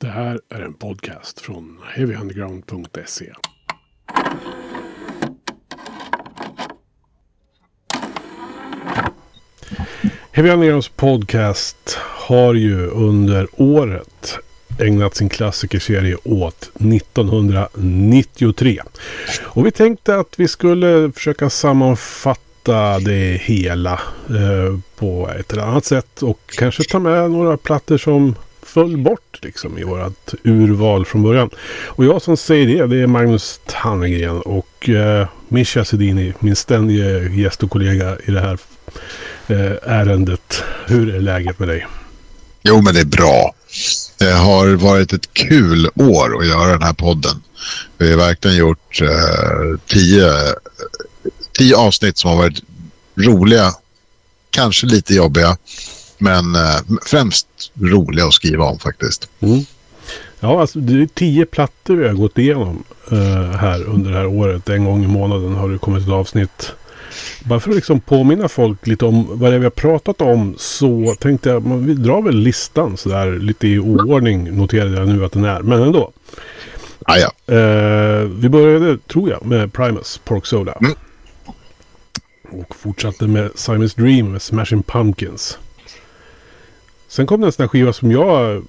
Det här är en podcast från heavyunderground.se. Heavy Undergrounds podcast har ju under året ägnat sin klassikerserie åt 1993. Och vi tänkte att vi skulle försöka sammanfatta det hela eh, på ett eller annat sätt och kanske ta med några plattor som föll bort liksom i vårat urval från början. Och jag som säger det, det är Magnus Tannegren och eh, Mischa Sedini, min ständige gäst och kollega i det här eh, ärendet. Hur är läget med dig? Jo, men det är bra. Det har varit ett kul år att göra den här podden. Vi har verkligen gjort eh, tio, tio avsnitt som har varit roliga, kanske lite jobbiga, men eh, främst roliga att skriva om faktiskt. Mm. Ja, alltså det är tio plattor vi har gått igenom eh, här under det här året. En gång i månaden har det kommit ett avsnitt. Bara för att liksom påminna folk lite om vad det är vi har pratat om så tänkte jag, vi drar väl listan sådär lite i oordning noterade jag nu att den är, men ändå. Ah, ja. Eh, vi började, tror jag, med Primus, Pork Soda. Mm. Och fortsatte med Simon's Dream med Smashing Pumpkins. Sen kom det en sån här skiva som jag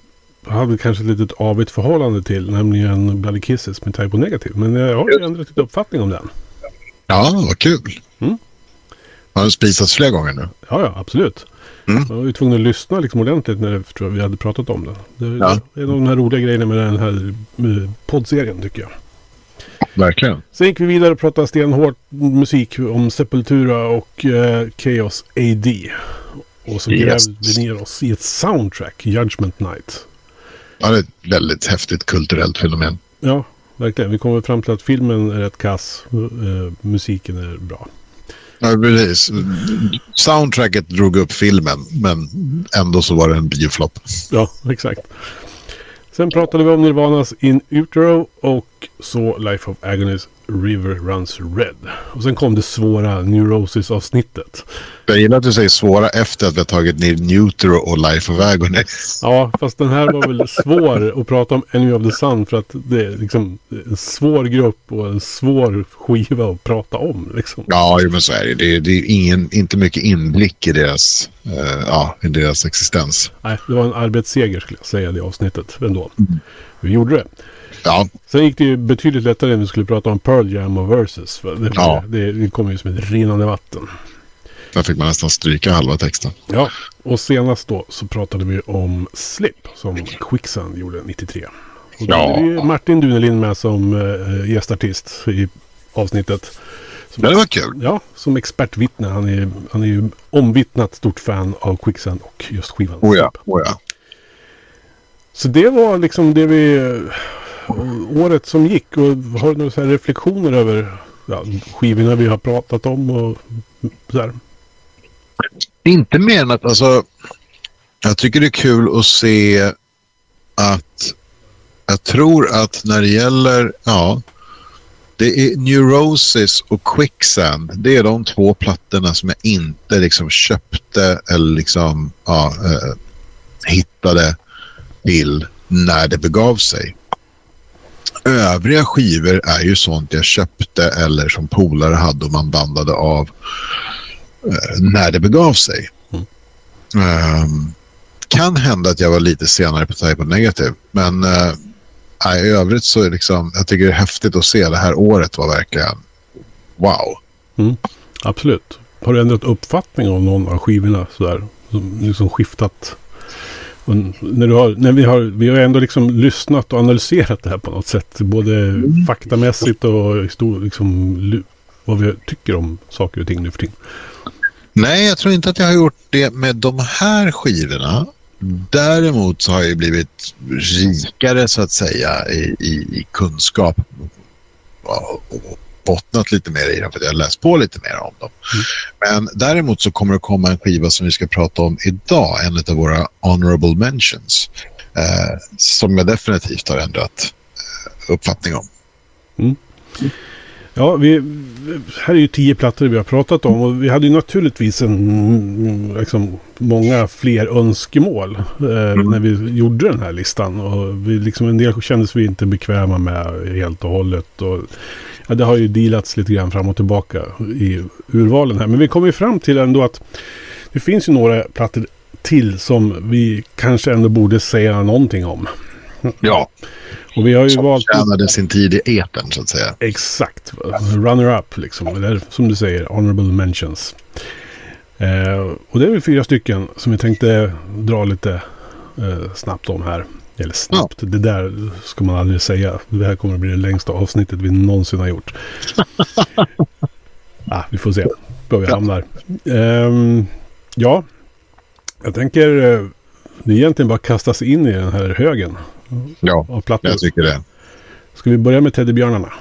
hade kanske ett litet avigt förhållande till, nämligen Bloody Kisses med Typo Negative. Men jag har ju ändrat lite uppfattning om den. ja, vad kul. Mm. Har den spisats flera gånger nu? Ja, ja, absolut. Mm. Jag var ju tvungen att lyssna liksom ordentligt när jag, vi hade pratat om den. Det, Ja. det är en av de här roliga grejerna med den här eh, poddserien tycker jag. Verkligen. Sen gick vi vidare och pratade stenhårt musik om Sepultura och eh, Chaos AD. Och så Yes. grävde vi ner oss i ett soundtrack, Judgment Night. Ja, det är ett väldigt häftigt kulturellt fenomen. Ja, verkligen. Vi kommer fram till att filmen är rätt kass. Eh, musiken är bra. Ja, precis. Soundtracket drog upp filmen, men ändå så var det en bioflopp. Ja, exakt. Sen pratade vi om Nirvanas In Utero och så Life of Agonies River Runs Red. Och sen kom det svåra Neurosis-avsnittet. Jag gillar att du säger svåra efter att vi har tagit ner Neutro och Life of Agony. Ja, fast den här var väl svår att prata om Enemy of the Sun för att det är liksom en svår grupp och en svår skiva att prata om. Liksom. Ja, men så är det. Det är, det är ingen, inte mycket inblick i deras, eh, ja, i deras existens. Nej, det var en arbetsseger skulle jag säga det avsnittet ändå. Vi gjorde det. Ja, Sen gick det ju betydligt lättare när vi skulle prata om Pearl Jam och Versus. Det, Ja. det, det kom ju som ett rinnande vatten. där fick man nästan stryka halva texten. Ja, och senast då så pratade vi om Slip som Quicksand gjorde 93. Och då Ja. hade vi Martin Dunelin med som äh, gästartist i avsnittet. Som, det var kul. Ja, som expertvittne. Han är, han är ju omvittnat stort fan av Quicksand och just skivan. Oh ja, oh ja. Så det var liksom det vi... Året som gick. Och har du några så här reflektioner över ja, skivorna vi har pratat om och så här? Inte mer än att alltså, jag tycker det är kul att se att jag tror att när det gäller, ja, det är Neurosis och Quicksand. Det är de två plattorna som jag inte liksom köpte eller liksom, ja, eh, hittade till när det begav sig. Övriga skivor är ju sånt jag köpte eller som polare hade och man bandade av eh, när det begav sig. Ehm, kan hända att jag var lite senare på Type of Negative, men eh, i övrigt så är liksom, jag tycker det är häftigt att se. Det här året var verkligen wow. Absolut. Har du ändrat uppfattning om någon av skivorna sådär? Som liksom skiftat? Och när, du har, när vi, har, vi har ändå liksom lyssnat och analyserat det här på något sätt. Både faktamässigt och histor- liksom, vad vi tycker om saker och ting nu för tiden. Nej, jag tror inte att jag har gjort det med de här skivorna. Däremot så har jag ju blivit rikare så att säga i, i, i kunskap och, och bottnat lite mer i dem för att jag har läst på lite mer om dem. Men däremot så kommer det komma en skiva som vi ska prata om idag, en av våra honorable mentions, eh, som jag definitivt har ändrat eh, uppfattning om. Ja, vi, här är ju tio plattor vi har pratat om och vi hade ju naturligtvis en, liksom, många fler önskemål eh, mm. när vi gjorde den här listan. Och vi, liksom, en del kändes vi inte bekväma med helt och hållet. Och, ja, det har ju dealats lite grann fram och tillbaka i urvalen här. Men vi kom ju fram till ändå att det finns ju några plattor till som vi kanske ändå borde säga någonting om. Ja. Och vi har ju som valt... tjänade sin tid i eten så att säga. Exakt. Runner-up liksom. Eller som du säger, honorable mentions. Eh, och det är väl fyra stycken som vi tänkte dra lite eh, snabbt om här. Eller snabbt, ja. det där ska man aldrig säga. Det här kommer att bli det längsta avsnittet vi någonsin har gjort. ah, vi får se var vi ja. hamnar. Um, ja, jag tänker uh, det är egentligen bara kasta sig in i den här högen. Ja, jag tycker det. Ska vi börja med teddybjörnarna?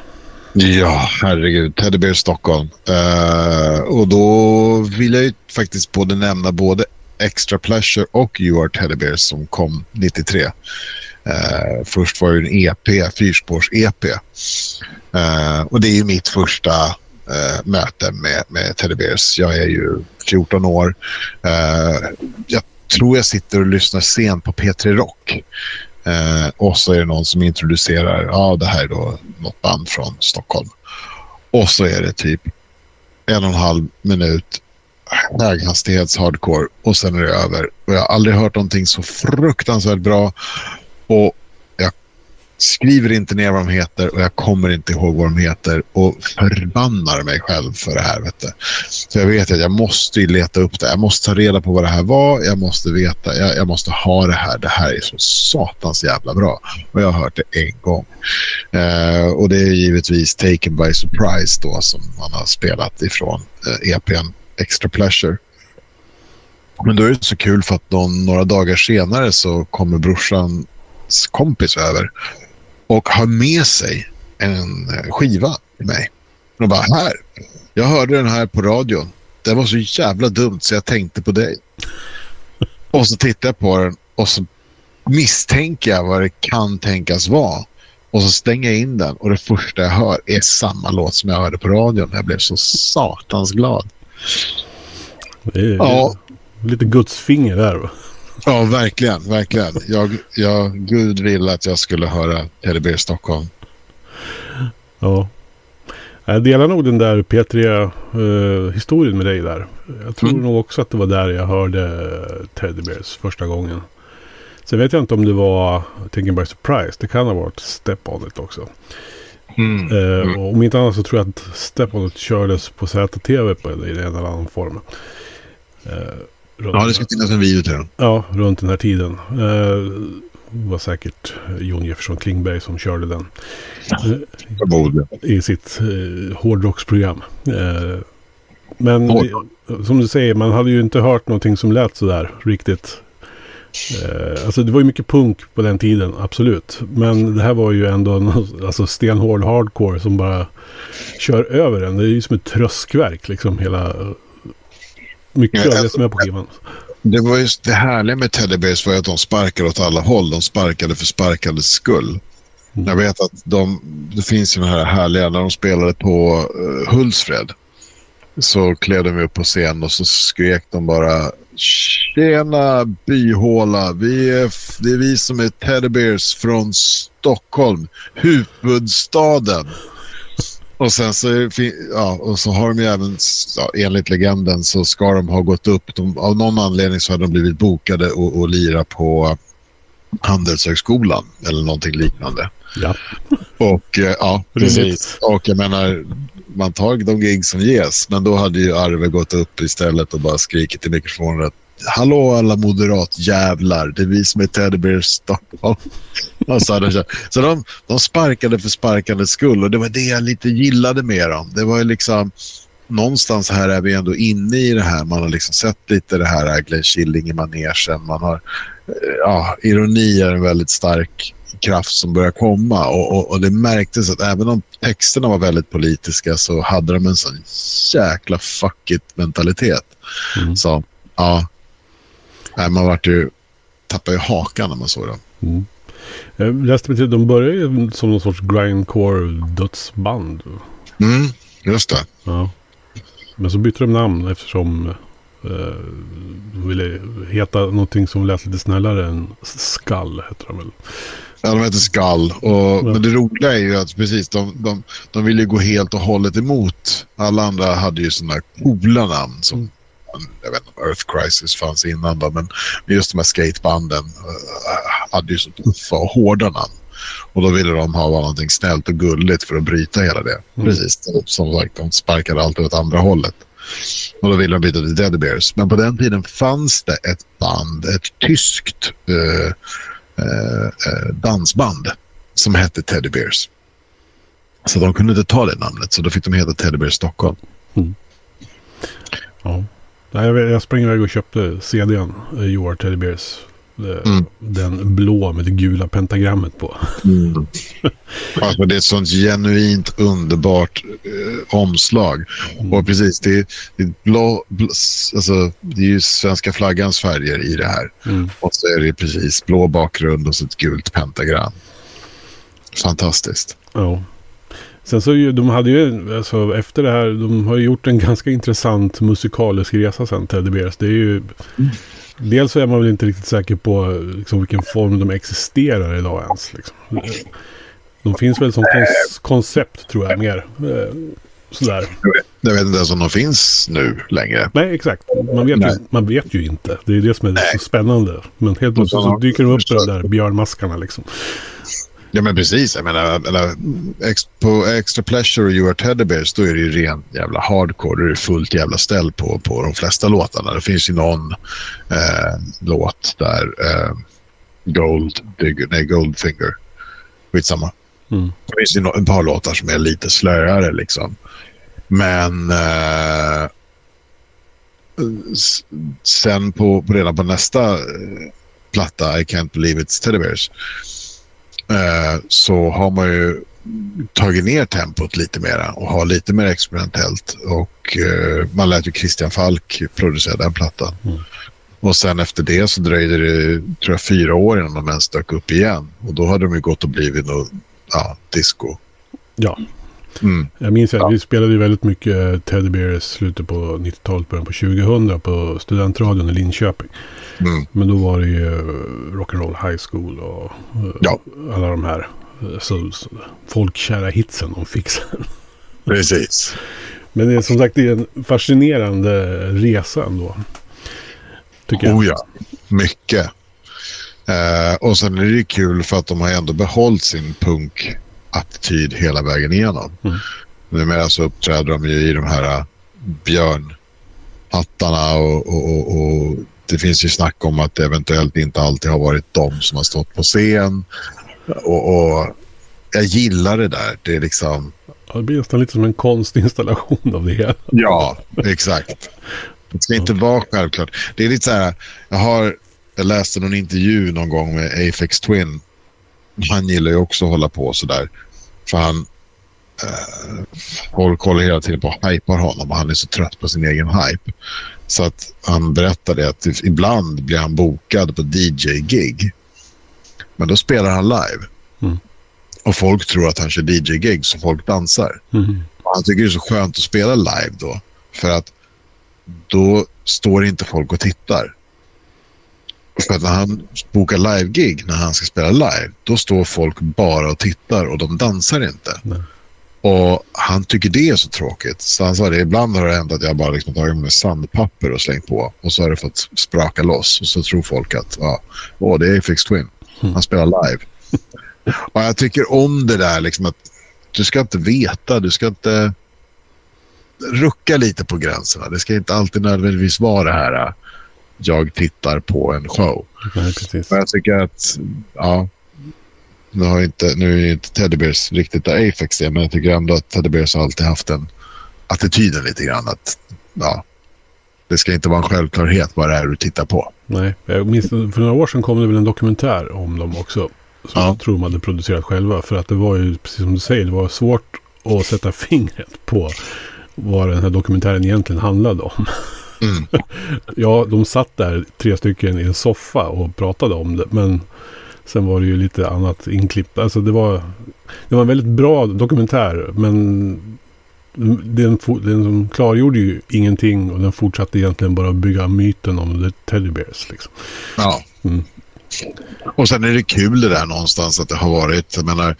Ja, herregud. Teddybear Stockholm. Uh, och då vill jag ju faktiskt både nämna både Extra Pleasure och You Are Teddy som kom 93. Uh, eh, först var det en EP, fyrspårs-EP. Uh, eh, och det är ju mitt första uh, möte med, med Teddy Bears. Jag är ju 14 år. Eh, jag tror jag sitter och lyssnar sent på P3 Rock. Och så är det någon som introducerar, ja det här är då något band från Stockholm. Och så är det typ en och en halv minut höghastighets hardcore och sen är det över. Och jag har aldrig hört någonting så fruktansvärt bra. Och skriver inte ner vad de heter och jag kommer inte ihåg vad de heter och förbannar mig själv för det här. Vet du. Så jag vet att jag måste leta upp det. Jag måste ta reda på vad det här var. Jag måste veta. Jag, jag måste ha det här. Det här är så satans jävla bra. Och jag har hört det en gång. Eh, och det är givetvis Taken by Surprise då som man har spelat ifrån eh, EPn Extra Pleasure. Men då är det så kul för att någon, några dagar senare så kommer brorsans kompis över och har med sig en eh, skiva till mig. Och bara, här. Jag hörde den här på radion. Det var så jävla dumt så jag tänkte på dig. Och så tittar jag på den och så misstänker jag vad det kan tänkas vara. Och så stänger jag in den och det första jag hör är samma låt som jag hörde på radion. Jag blev så satans glad. Det är ja. lite gudsfinger där. Va? Ja, verkligen. verkligen. Jag, jag, Gud ville att jag skulle höra Teddy Stockholm. Ja. Jag delar nog den där P3-historien uh, med dig där. Jag tror mm. nog också att det var där jag hörde Teddy Bears första gången. Sen vet jag inte om det var Taken by Surprise. Det kan ha varit Step On It också. Mm. Uh, mm. Om inte annat så tror jag att Step On It kördes på ZTV på, i en eller annan form. Uh, ja, det ska finnas en video till den. Ja, runt den här tiden. Uh, det var säkert Jon Jefferson Klingberg som körde den. Uh, I sitt uh, hårdrocksprogram. Uh, men Hårdrock. som du säger, man hade ju inte hört någonting som lät sådär riktigt. Uh, alltså det var ju mycket punk på den tiden, absolut. Men det här var ju ändå alltså stenhård hardcore som bara kör över en. Det är ju som ett tröskverk liksom hela mycket av det som är på skivan. Det var just det härliga med Teddy Bears var att de sparkade åt alla håll. De sparkade för sparkandets skull. Mm. Jag vet att de, det finns ju den här härliga, när de spelade på uh, Hultsfred så klev de upp på scen och så skrek de bara Tjena byhåla, vi är, det är vi som är Teddy Bears från Stockholm, huvudstaden. Och sen så, ja, och så har de ju även, ja, enligt legenden så ska de ha gått upp. De, av någon anledning så har de blivit bokade och, och lira på Handelshögskolan eller någonting liknande. Ja. Och eh, ja, precis. Och jag menar, man tar de gig som ges. Men då hade ju Arve gått upp istället och bara skrikit i mikrofonen att Hallå alla moderatjävlar, det är vi som är Teddy Bear Stockholm. så så de, de sparkade för sparkandets skull och det var det jag lite gillade med dem. Det var ju liksom, någonstans här är vi ändå inne i det här. Man har liksom sett lite det här Glenn Killing i manegen. Man har, eh, ja, ironi är en väldigt stark kraft som börjar komma och, och, och, det märktes att även om texterna var väldigt politiska så hade de en sån jäkla fuck it-mentalitet. Mm. Så ja, man vart ju, tappade ju hakan när man såg dem. Mm. Jag läste mig till de började som någon sorts grindcore dödsband. Mm, just det. Ja. Men så bytte de namn eftersom eh, ville heta någonting som lät lite snällare än Skull. Heter de väl. Ja, de heter Skull. Och. Men det roliga är ju att precis, de, de, de ville gå helt och hållet emot. Alla andra hade ju sådana coola namn som jag vet inte, Earth Crisis fanns innan då, men just de här skatebanden eh, hade ju så tuffa och hårda namn. Och då ville de ha någonting snällt och gulligt för att bryta hela det. Mm. Precis, som sagt, de sparkade alltid åt andra hållet. Och då ville de byta till Dead Bears. Men på den tiden fanns det ett band, ett tyskt eh, Eh, eh, dansband som hette Teddy Bears. Så de kunde inte ta det namnet, så då fick de heta Teddy Bears Stockholm. Mm. Ja. Jag, jag sprang iväg och köpte CDn. You eh, Are Teddy Bears. Det- Mm. Den blå med det gula pentagrammet på. Alltså, det är ett sånt genuint underbart eh, omslag. Och precis, det är, det är blå, blå, alltså, det är ju svenska flaggans färger i det här. Mm. Och så är det precis blå bakgrund och så ett gult pentagram. Fantastiskt. Ja. Sen så ju, de hade ju, alltså efter det här, de har ju gjort en ganska intressant musikalisk resa sen, Teddy Bears. Det är ju, dels så är man väl inte riktigt säker på liksom, vilken form de existerar idag ens. Liksom. De finns väl som kons- koncept tror jag mer. Eh, sådär. Jag vet inte ens om de finns nu längre. Nej, exakt. Man vet, ju, Nej. man vet ju inte. Det är det som är så spännande. Men helt plötsligt så- dyker de upp de där björnmaskarna liksom. Ja, men precis. Jag menar, menar, ex, på Extra Pleasure och You Are Teddy Bears då är det ju ren jävla hardcore. Då är det fullt jävla ställ på, på de flesta låtarna. Det finns ju någon eh, låt där eh, Gold, nej, Goldfinger. Skitsamma. Mm. Det finns ju no- ett par låtar som är lite slöare liksom. Men eh, sen på, på redan på nästa eh, platta, I Can't Believe It's Teddy Bears, eh, så har man ju tagit ner tempot lite mera och har lite mer experimentellt. Och eh, man lät ju Christian Falk producera den plattan. Mm. Och sen efter det så dröjde det tror jag, fyra år innan de ens dök upp igen. Och då hade de ju gått och blivit något ja, disco. Ja, Mm. jag minns att Ja. vi spelade ju väldigt mycket Teddy Bears slutet på 90-talet, början på 2000 på studentradion i Linköping. Mm. Men då var det ju eh, Rock'n'Roll High School och eh, Ja. alla de här eh, så, så, folkkära hitsen de fick sen. Precis. Men det är som sagt det är en fascinerande resa ändå. Tycker jag. Oh ja, mycket. Eh, och sen är det kul för att de har ändå behållit sin punkattityd hela vägen igenom. Mm. Numera så uppträder de ju i de här äh, björnhattarna och, och, och, och det finns ju snack om att det eventuellt inte alltid har varit de som har stått på scen. Och, och jag gillar det där. Det är liksom... Ja, det blir nästan lite som en konstinstallation av det hela. Ja, exakt. Det ska inte vara självklart. Det är lite så här, jag har, jag läste någon intervju någon gång med Afex Twin. Han gillar ju också att hålla på så där. För han, eh, håller hela tiden på och hypar honom och han är så trött på sin egen hype. Så att han berättade att ibland blir han bokad på DJ-gig. Men då spelar han live. Mm. Och folk tror att han kör DJ-gig så folk dansar. Mm. Han tycker det är så skönt att spela live då. För att då står inte folk och tittar. För att när han bokar live-gig, när han ska spela live, då står folk bara och tittar och de dansar inte. Nej. Och han tycker det är så tråkigt. Så han sa det, ibland har det hänt att jag bara liksom tagit med sandpapper och slängt på. Och så har det fått spraka loss. Och så tror folk att, ja, åh, det är Fix Twin. Han spelar live. och jag tycker om det där liksom att du ska inte veta, du ska inte rucka lite på gränserna. Det ska inte alltid nödvändigtvis vara det här, jag tittar på en show. Nej, precis. Men jag tycker att, ja, nu, har inte, nu är inte Teddy Bears riktigt där Apex är, men jag tycker ändå att Teddy Bears har alltid haft den attityden lite grann att, ja, det ska inte vara en självklarhet vad det är du tittar på. Nej, jag minns för några år sedan kom det väl en dokumentär om dem också. Som Ja. jag tror de hade producerat själva. För att det var ju, precis som du säger, det var svårt att sätta fingret på vad den här dokumentären egentligen handlade om. Mm. ja, de satt där tre stycken i en soffa och pratade om det. Men sen var det ju lite annat inklippt. Alltså det var, det var en väldigt bra dokumentär. Men den, den klargjorde ju ingenting och den fortsatte egentligen bara bygga myten om The Teddy Bears. Liksom. Ja. Mm. Och sen är det kul det där någonstans att det har varit, jag menar,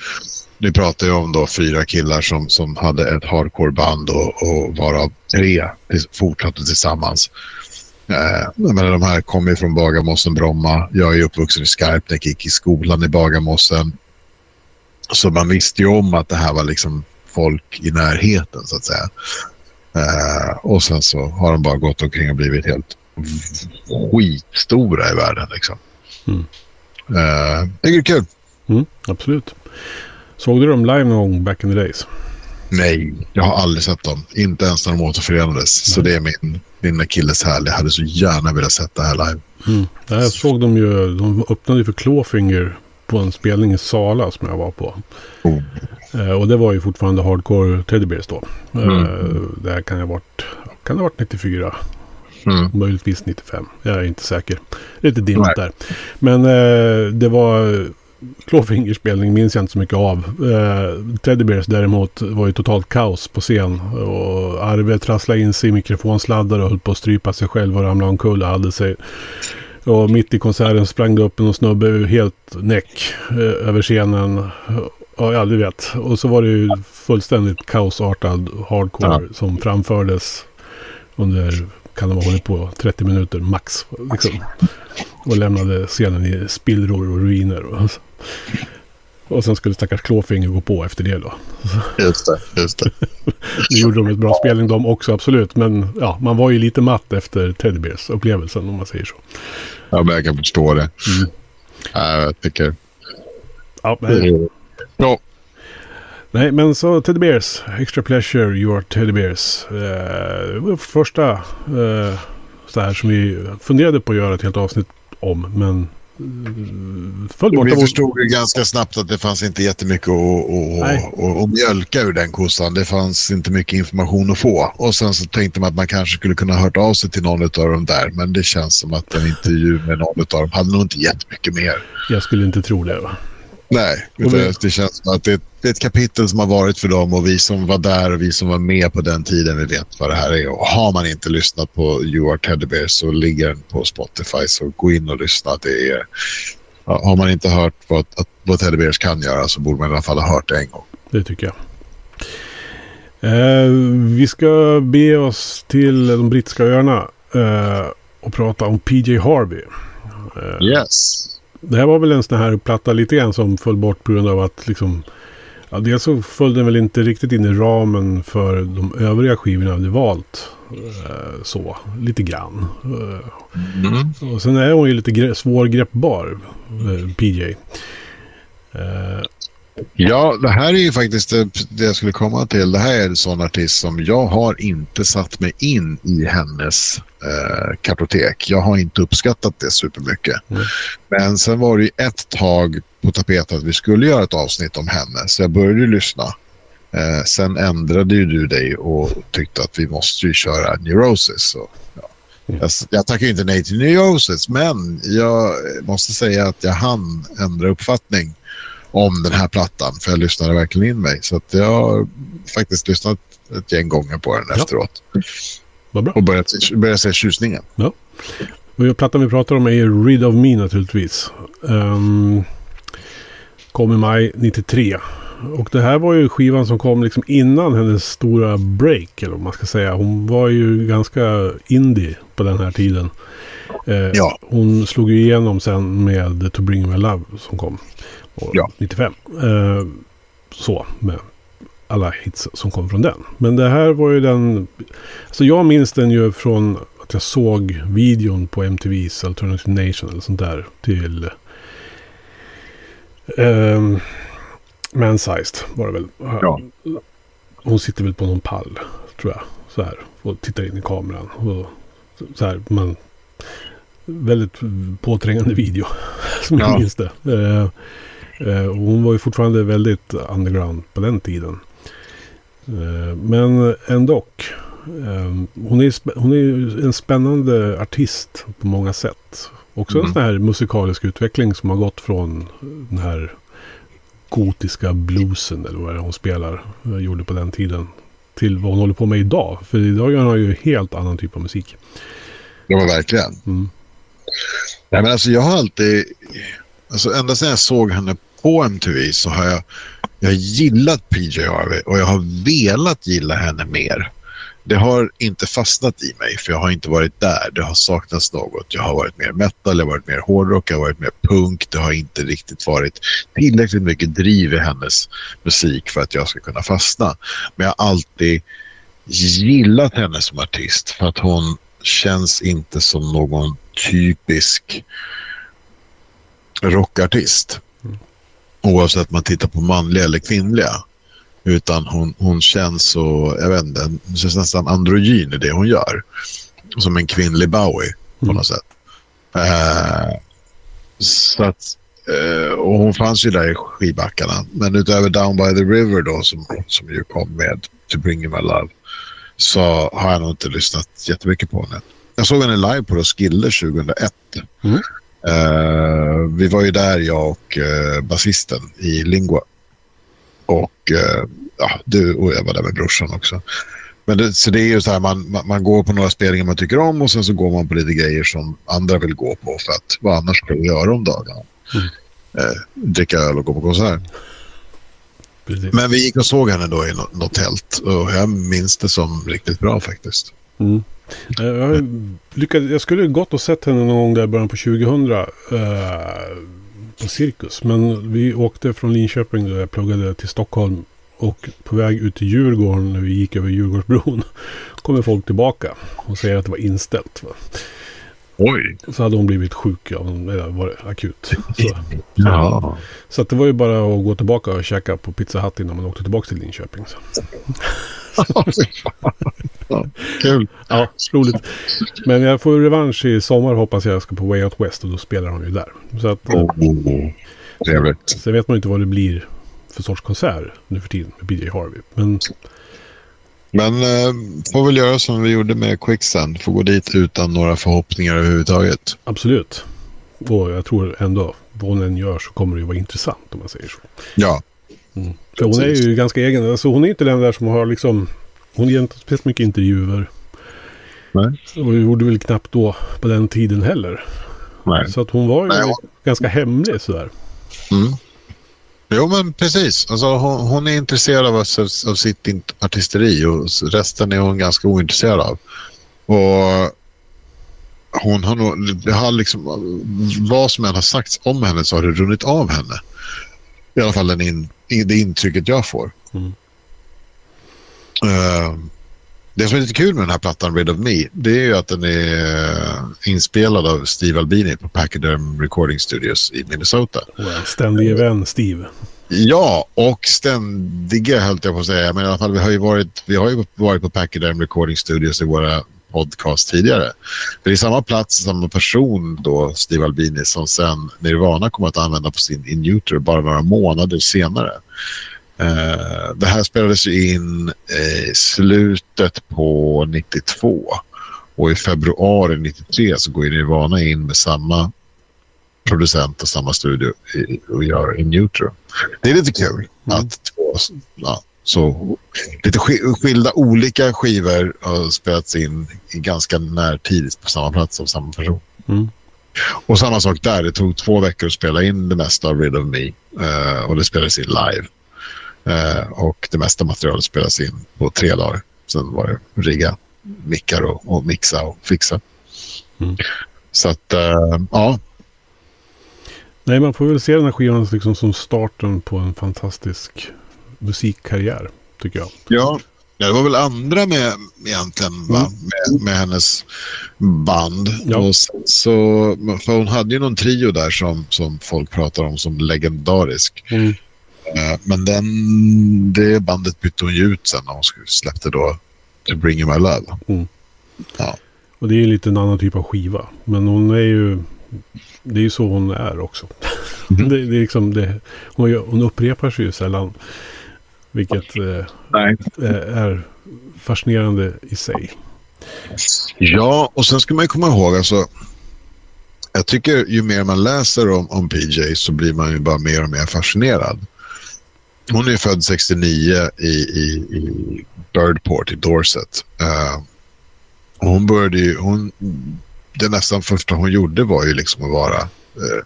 ni pratar ju om då fyra killar som, som hade ett hardcore-band och, och varav tre fortsatte tillsammans. Eh, jag menar, de här kommer ju från Bagarmossen, Bromma. Jag är uppvuxen i Skarpnäck, gick i skolan i Bagarmossen. Så man visste ju om att det här var liksom folk i närheten så att säga. Eh, och sen så har de bara gått omkring och blivit helt skitstora i världen liksom. Mm. Eh, det är kul. Mm, absolut. Såg du dem live någon gång back in the days? Nej, jag har aldrig sett dem. Inte ens när de återförenades. Så det är min, min akilleshäl. Jag hade så gärna velat sett det här live. Mm. Ja, Jag såg dem ju, de öppnade ju för Clawfinger på en spelning i Sala som jag var på. Oh. Eh, och det var ju fortfarande Hardcore Teddy Bears då. Eh, Mm. det här kan ha varit, kan det ha varit 94, Mm. möjligtvis 95. Jag är inte säker. Lite Nej. där. Men eh, det var Clawfingers spelning minns jag inte så mycket av. Eh, Teddy Bears däremot var ju totalt kaos på scen. Och Arve trasslade in sig i mikrofonsladdar och höll på att strypa sig själv och ramlade omkull och hade sig. Och mitt i konserten sprang det upp en snubbe helt näck eh, över scenen. Ja, ja, du vet. Och så var det ju fullständigt kaosartad hardcore som framfördes under, kan det ha hållit på, 30 minuter max. Liksom. Och lämnade scenen i spillror och ruiner. Och, och sen skulle stackars Clawfinger gå på efter det då. Just det, just det. Nu gjorde de ett bra spelning de också, absolut. Men ja, man var ju lite matt efter Teddy Bears upplevelsen om man säger så. Ja, men jag kan förstå det. Mm. Ja, jag tycker... Ja, men, Ja, nej, men så Teddy Bears, Extra Pleasure, Your Teddy Bears. Eh, det var första eh, så här som vi funderade på att göra ett helt avsnitt om, men eh, föll bort vi förstod ju ganska snabbt att det fanns inte jättemycket att, mjölka ur den kossan. Det fanns inte mycket information att få. Och sen så tänkte man att man kanske skulle kunna ha hört av sig till någon av dem där. Men det känns som att en intervju med någon av dem hade nog inte jättemycket mer. Jag skulle inte tro det. Va? Nej, vi- det känns som att det, är ett kapitel som har varit för dem och vi som var där och vi som var med på den tiden, vi vet vad det här är. Och har man inte lyssnat på You Are Teddy Bear så ligger den på Spotify, så gå in och lyssna. Det är, har man inte hört vad, att, vad Teddy Bears kan göra så borde man i alla fall ha hört det en gång. Det tycker jag. Eh, vi ska be oss till de brittiska öarna eh, och prata om PJ Harvey. Eh, Yes. Det här var väl en sån här platta lite grann som föll bort på grund av att liksom... Ja, dels så föll den väl inte riktigt in i ramen för de övriga skivorna hade valt. Eh, så, lite grann. Eh, Mm. och sen är hon ju lite gre- svårgreppbar, eh, PJ. Ja, det här är ju faktiskt det, jag skulle komma till. Det här är en sån artist som jag har inte satt mig in i hennes eh, kartotek. Jag har inte uppskattat det supermycket. Mm. Men sen var det ju ett tag på tapeten att vi skulle göra ett avsnitt om henne. Så jag började lyssna. Eh, sen ändrade ju du dig och tyckte att vi måste ju köra Neurosis. Så, ja. Mm. jag, jag tackar inte nej till Neurosis, men jag måste säga att jag hann ändra uppfattning om den här plattan. För jag lyssnade verkligen in mig. Så jag har faktiskt lyssnat ett gäng gånger på den Ja. efteråt. vad bra. Och börjat, börjat se tjusningen. Och plattan vi pratar om är Rid of Me naturligtvis. Um, kom i maj 93. Och det här var ju skivan som kom liksom innan hennes stora break. Eller vad man ska säga. Hon var ju ganska indie på den här tiden. Eh, Ja. Hon slog igenom sen med To Bring Me Love som kom. År Ja. 95. Eh, så med alla hits som kom från den. Men det här var ju den... Alltså jag minns den ju från att jag såg videon på MTVs Alternative Nation eller sånt där till... Um, Man-sized var det väl. Ja. Hon sitter väl på någon pall, tror jag. Så här. Och tittar in i kameran. Och så här, man... Väldigt påträngande video. Som jag Ja. minns det. Eh, eh, och hon var ju fortfarande väldigt underground på den tiden. Eh, men ändå. Eh, hon, är, hon är en spännande artist på många sätt. Också en Mm. sån här musikalisk utveckling som har gått från den här gotiska bluesen eller vad det är hon spelar. Gjorde på den tiden. till vad hon håller på med idag. För idag gör hon ju helt annan typ av musik. Ja, men verkligen. Mm. Nej, men alltså jag har alltid... Alltså ända sedan jag såg henne på MTV så har jag, jag har gillat PJ Harvey och jag har velat gilla henne mer. Det har inte fastnat i mig för jag har inte varit där. Det har saknats något. Jag har varit mer metal, jag har varit mer hårdrock, jag har varit mer punk. Det har inte riktigt varit tillräckligt mycket driv i hennes musik för att jag ska kunna fastna. Men jag har alltid gillat henne som artist för att hon känns inte som någon typisk rockartist. Oavsett man tittar på manliga eller kvinnliga. Utan hon, hon känns så, jag vet inte, hon känns nästan androgyn i det hon gör. Som en kvinnlig Bowie på Mm. något sätt. Eh, så att, eh, och hon fanns ju där i skivbackarna. Men utöver Down by the River då som, som ju kom med To bring you my love. Så har jag nog inte lyssnat jättemycket på henne. Jag såg henne live på Roskilde 2001. Mm. Eh, vi var ju där, jag och uh, basisten i Lingua. Och eh, ja, du och jag var där med brorsan också. Men det, så det är ju så här, man, man, man går på några spelningar man tycker om och sen så går man på lite grejer som andra vill gå på för att vad annars ska vi göra om dagarna? Mm. Dricka öl och gå på konsert. Precis. Men vi gick och såg henne då i något, något tält och jag minns det som riktigt bra faktiskt. Mm. Eh, Jag, lyckades, jag skulle gått och sett henne någon gång där i början på 2000 eh, på Cirkus. Men vi åkte från Linköping då jag pluggade till Stockholm. Och på väg ut till Djurgården när vi gick över Djurgårdsbron kommer folk tillbaka och säger att det var inställt. Va? Oj! Så hade hon blivit sjuk, ja, eller var det akut. Så, Ja. så det var ju bara att gå tillbaka och käka på Pizza Hut innan man åkte tillbaka till Linköping. Så. ja, kul. Ja, roligt. Men jag får revansch i sommar hoppas jag ska på Way Out West och då spelar hon ju där. Så att, Oh, trevligt. Sen vet man inte vad det blir för sorts konsert nu för tiden med BJ Harvey. Men Men eh, får väl göra som vi gjorde med Quicksand. Får gå dit utan några förhoppningar överhuvudtaget. absolut. Och jag tror ändå, vad hon än gör så kommer det ju vara intressant om man säger så. Ja, Mm. För hon är ju ganska egen. Alltså hon är inte den där som har liksom... Hon ger inte speciellt mycket intervjuer. Nej. Och gjorde väl knappt då på den tiden heller. nej. Så att hon var ju Nej, hon- ganska hemlig sådär. Mm. Jo, men precis. Alltså, hon, hon är intresserad av, av sitt artisteri och resten är hon ganska ointresserad av. Och hon har nog, det har liksom, vad som än har sagts om henne så har det runnit av henne. I alla fall den in, det intrycket jag får. Mm. Eh, det som är lite kul med den här plattan Rid of Me det är ju att den är eh, inspelad av Steve Albini på Pachyderm Recording Studios i Minnesota. Ständig vän Steve. Ja, och ständiga höll jag på att säga. Men i alla fall, vi har ju varit, vi har ju varit på Pachyderm Recording Studios i våra podcast tidigare. För det är samma plats, samma person då, Steve Albini, som sen Nirvana kommer att använda på sin In Utero bara några månader senare. Eh, det här spelades in i slutet på 92 och i februari 93 så går Nirvana in med samma producent och samma studio i, och gör In Utero. Det är lite kul Mm. att två ja, så, lite sk- skilda olika skivor har spelats in i ganska närtid på samma plats av samma person. Mm. Och samma sak där, det tog två veckor att spela in det mesta av Rid of Me eh, och det spelades in live. Eh, och det mesta materialet spelades in på tre dagar. Sen var det rigga mickar och, och mixa och fixa. Mm. Så att, eh, ja, Nej, man får väl se den här skivan liksom som starten på en fantastisk musikkarriär, tycker jag. Ja, ja det var väl andra med egentligen va? Med, med hennes band. Ja. Och sen så, för hon hade ju någon trio där som, som folk pratar om som legendarisk. Mm. Eh, Men den, det bandet bytte hon ju ut sen när hon släppte då To Bring My Love. Och det är ju lite en annan typ av skiva. Men hon är ju... Det är ju så hon är också. Mhm. det, det är liksom det, hon, hon upprepar sig ju sällan. Vilket eh, eh, är fascinerande i sig. Ja, och sen ska man ju komma ihåg alltså. Jag tycker ju mer man läser om, om PJ så blir man ju bara mer och mer fascinerad. Hon är född 69 i, i, i Birdport i Dorset. Uh, hon började ju, hon, det nästan första hon gjorde var ju liksom att vara uh,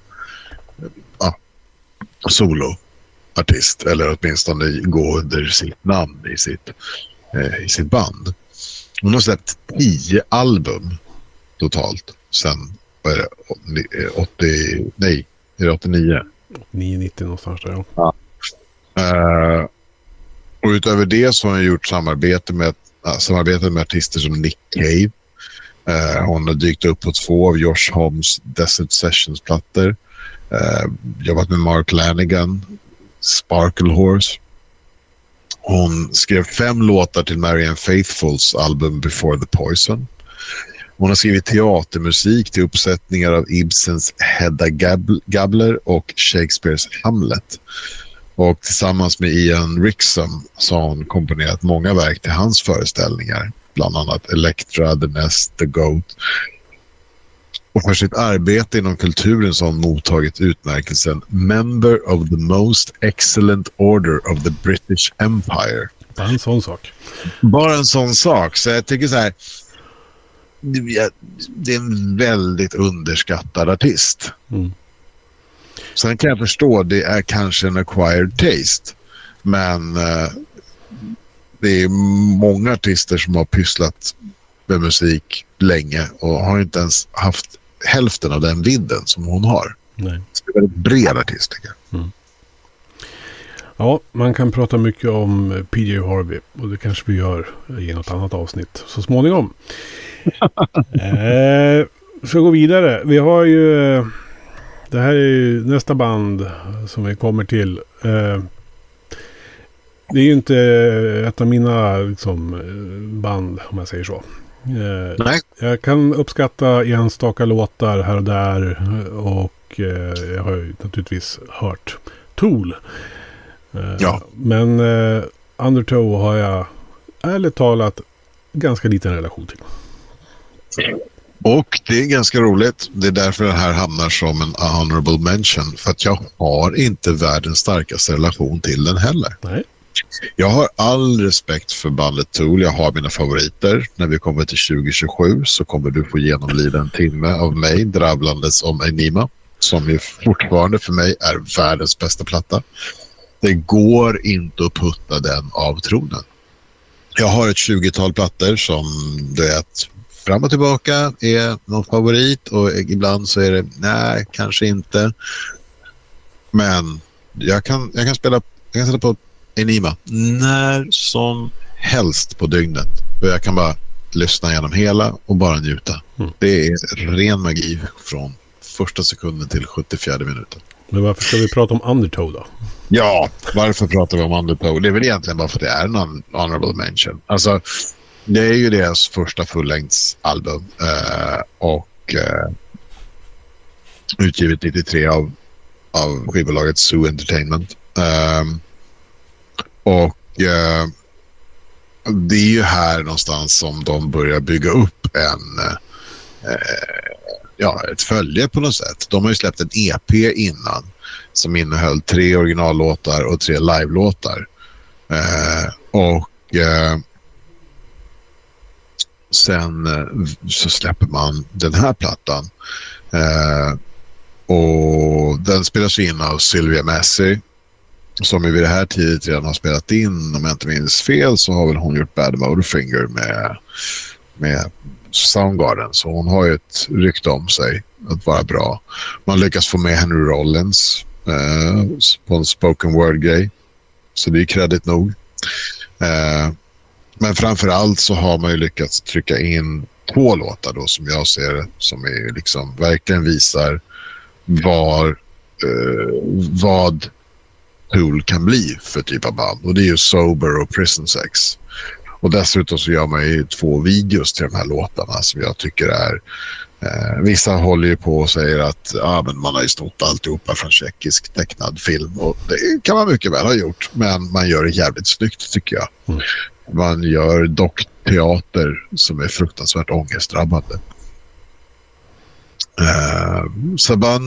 uh, soloartist. Eller åtminstone gå under sitt namn i sitt, uh, i sitt band. Hon har släppt tio album totalt sen vad är det, 80, nej, är det 89? 990 någonstans där ja. Eh, och utöver det så har hon gjort samarbete med, samarbete med artister som Nick Cave. Eh, hon har dykt upp på två av Josh Homs Desert Sessions-plattor. Eh, jobbat med Mark Lanigan, Sparkle Horse. Hon skrev fem låtar till Marianne Faithfuls album Before the Poison. Hon har skrivit teatermusik till uppsättningar av Ibsens Hedda Gabler och Shakespeares Hamlet. Och tillsammans med Ian Rickson så har hon komponerat många verk till hans föreställningar. Bland annat Electra, The Nest, The Goat. Och för sitt arbete inom kulturen så har hon mottagit utmärkelsen Member of the Most Excellent Order of the British Empire. Bara en sån sak. Bara en sån sak. Så jag tycker så här. Det är en väldigt underskattad artist. Mm. Sen kan jag förstå, det är kanske en acquired taste. Men eh, det är många artister som har pysslat med musik länge och har inte ens haft hälften av den vidden som hon har. Nej. Så det är en väldigt bred artist tycker jag. Mm. Ja, man kan prata mycket om PJ Harvey och det kanske vi gör i något annat avsnitt så småningom. eh, ska gå vidare. Vi har ju eh, det här är ju nästa band som vi kommer till. Eh, det är ju inte ett av mina liksom, band om man säger så. Eh, Nej. Jag kan uppskatta enstaka låtar här och där. Och eh, jag har ju naturligtvis hört Tool. ja. Men Undertow har jag ärligt talat ganska liten relation till. Och det är ganska roligt. Det är därför det här hamnar som en honorable mention. För att jag har inte världens starkaste relation till den heller. Nej. Jag har all respekt för bandet Tool. Jag har mina favoriter. När vi kommer till 2027 så kommer du få genomlida en timme av mig drabblandes om Enima. Som ju fortfarande för mig är världens bästa platta. Det går inte att putta den av tronen. Jag har ett 20-tal plattor som du vet, fram och tillbaka är någon favorit och ibland så är det nej, kanske inte. Men jag kan, jag kan spela jag kan sätta på Enima när som helst på dygnet. Och jag kan bara lyssna igenom hela och bara njuta. Mm. Det är ren magi från första sekunden till 74 minuten. Men varför ska vi prata om Undertow då? Ja, varför pratar vi om Undertow? Det är väl egentligen bara för att det är en honorable mention. Alltså, det är ju deras första fullängdsalbum eh, och eh, utgivet 93 av, av skivbolaget Zoo Entertainment. Eh, och eh, det är ju här någonstans som de börjar bygga upp en eh, ja, ett följe på något sätt. De har ju släppt en EP innan som innehöll tre originallåtar och tre live-låtar. Eh, och eh, sen eh, så släpper man den här plattan. Eh, och den spelas in av Sylvia Messi som vid det här tidigt redan har spelat in, om jag inte minns fel, så har väl hon gjort Bad Motorfinger med, med Soundgarden. Så hon har ju ett rykte om sig att vara bra. Man lyckas få med Henry Rollins eh, på en spoken word-grej. Så det är kredit nog. Eh, men framför allt så har man ju lyckats trycka in två låtar då som jag ser det som är liksom verkligen visar var, eh, vad Tool kan bli för typ av band. Och det är ju Sober och Prison Sex. Och dessutom så gör man ju två videos till de här låtarna som jag tycker är... Eh, vissa håller ju på och säger att ah, men man har ju snott alltihopa från tjeckisk tecknad film. Och det kan man mycket väl ha gjort. Men man gör det jävligt snyggt tycker jag. Mm. Man gör dockteater som är fruktansvärt ångestdrabbande. Uh, så man,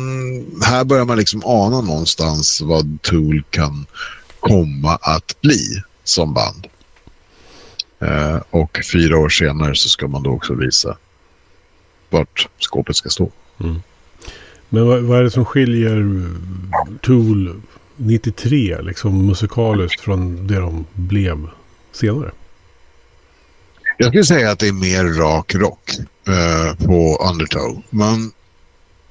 här börjar man liksom ana någonstans vad Tool kan komma att bli som band. Uh, och fyra år senare så ska man då också visa vart skåpet ska stå. Mm. Men vad, vad, är det som skiljer Tool 93 liksom musikaliskt från det de blev senare? Jag skulle säga att det är mer rak rock eh, på Undertow. Man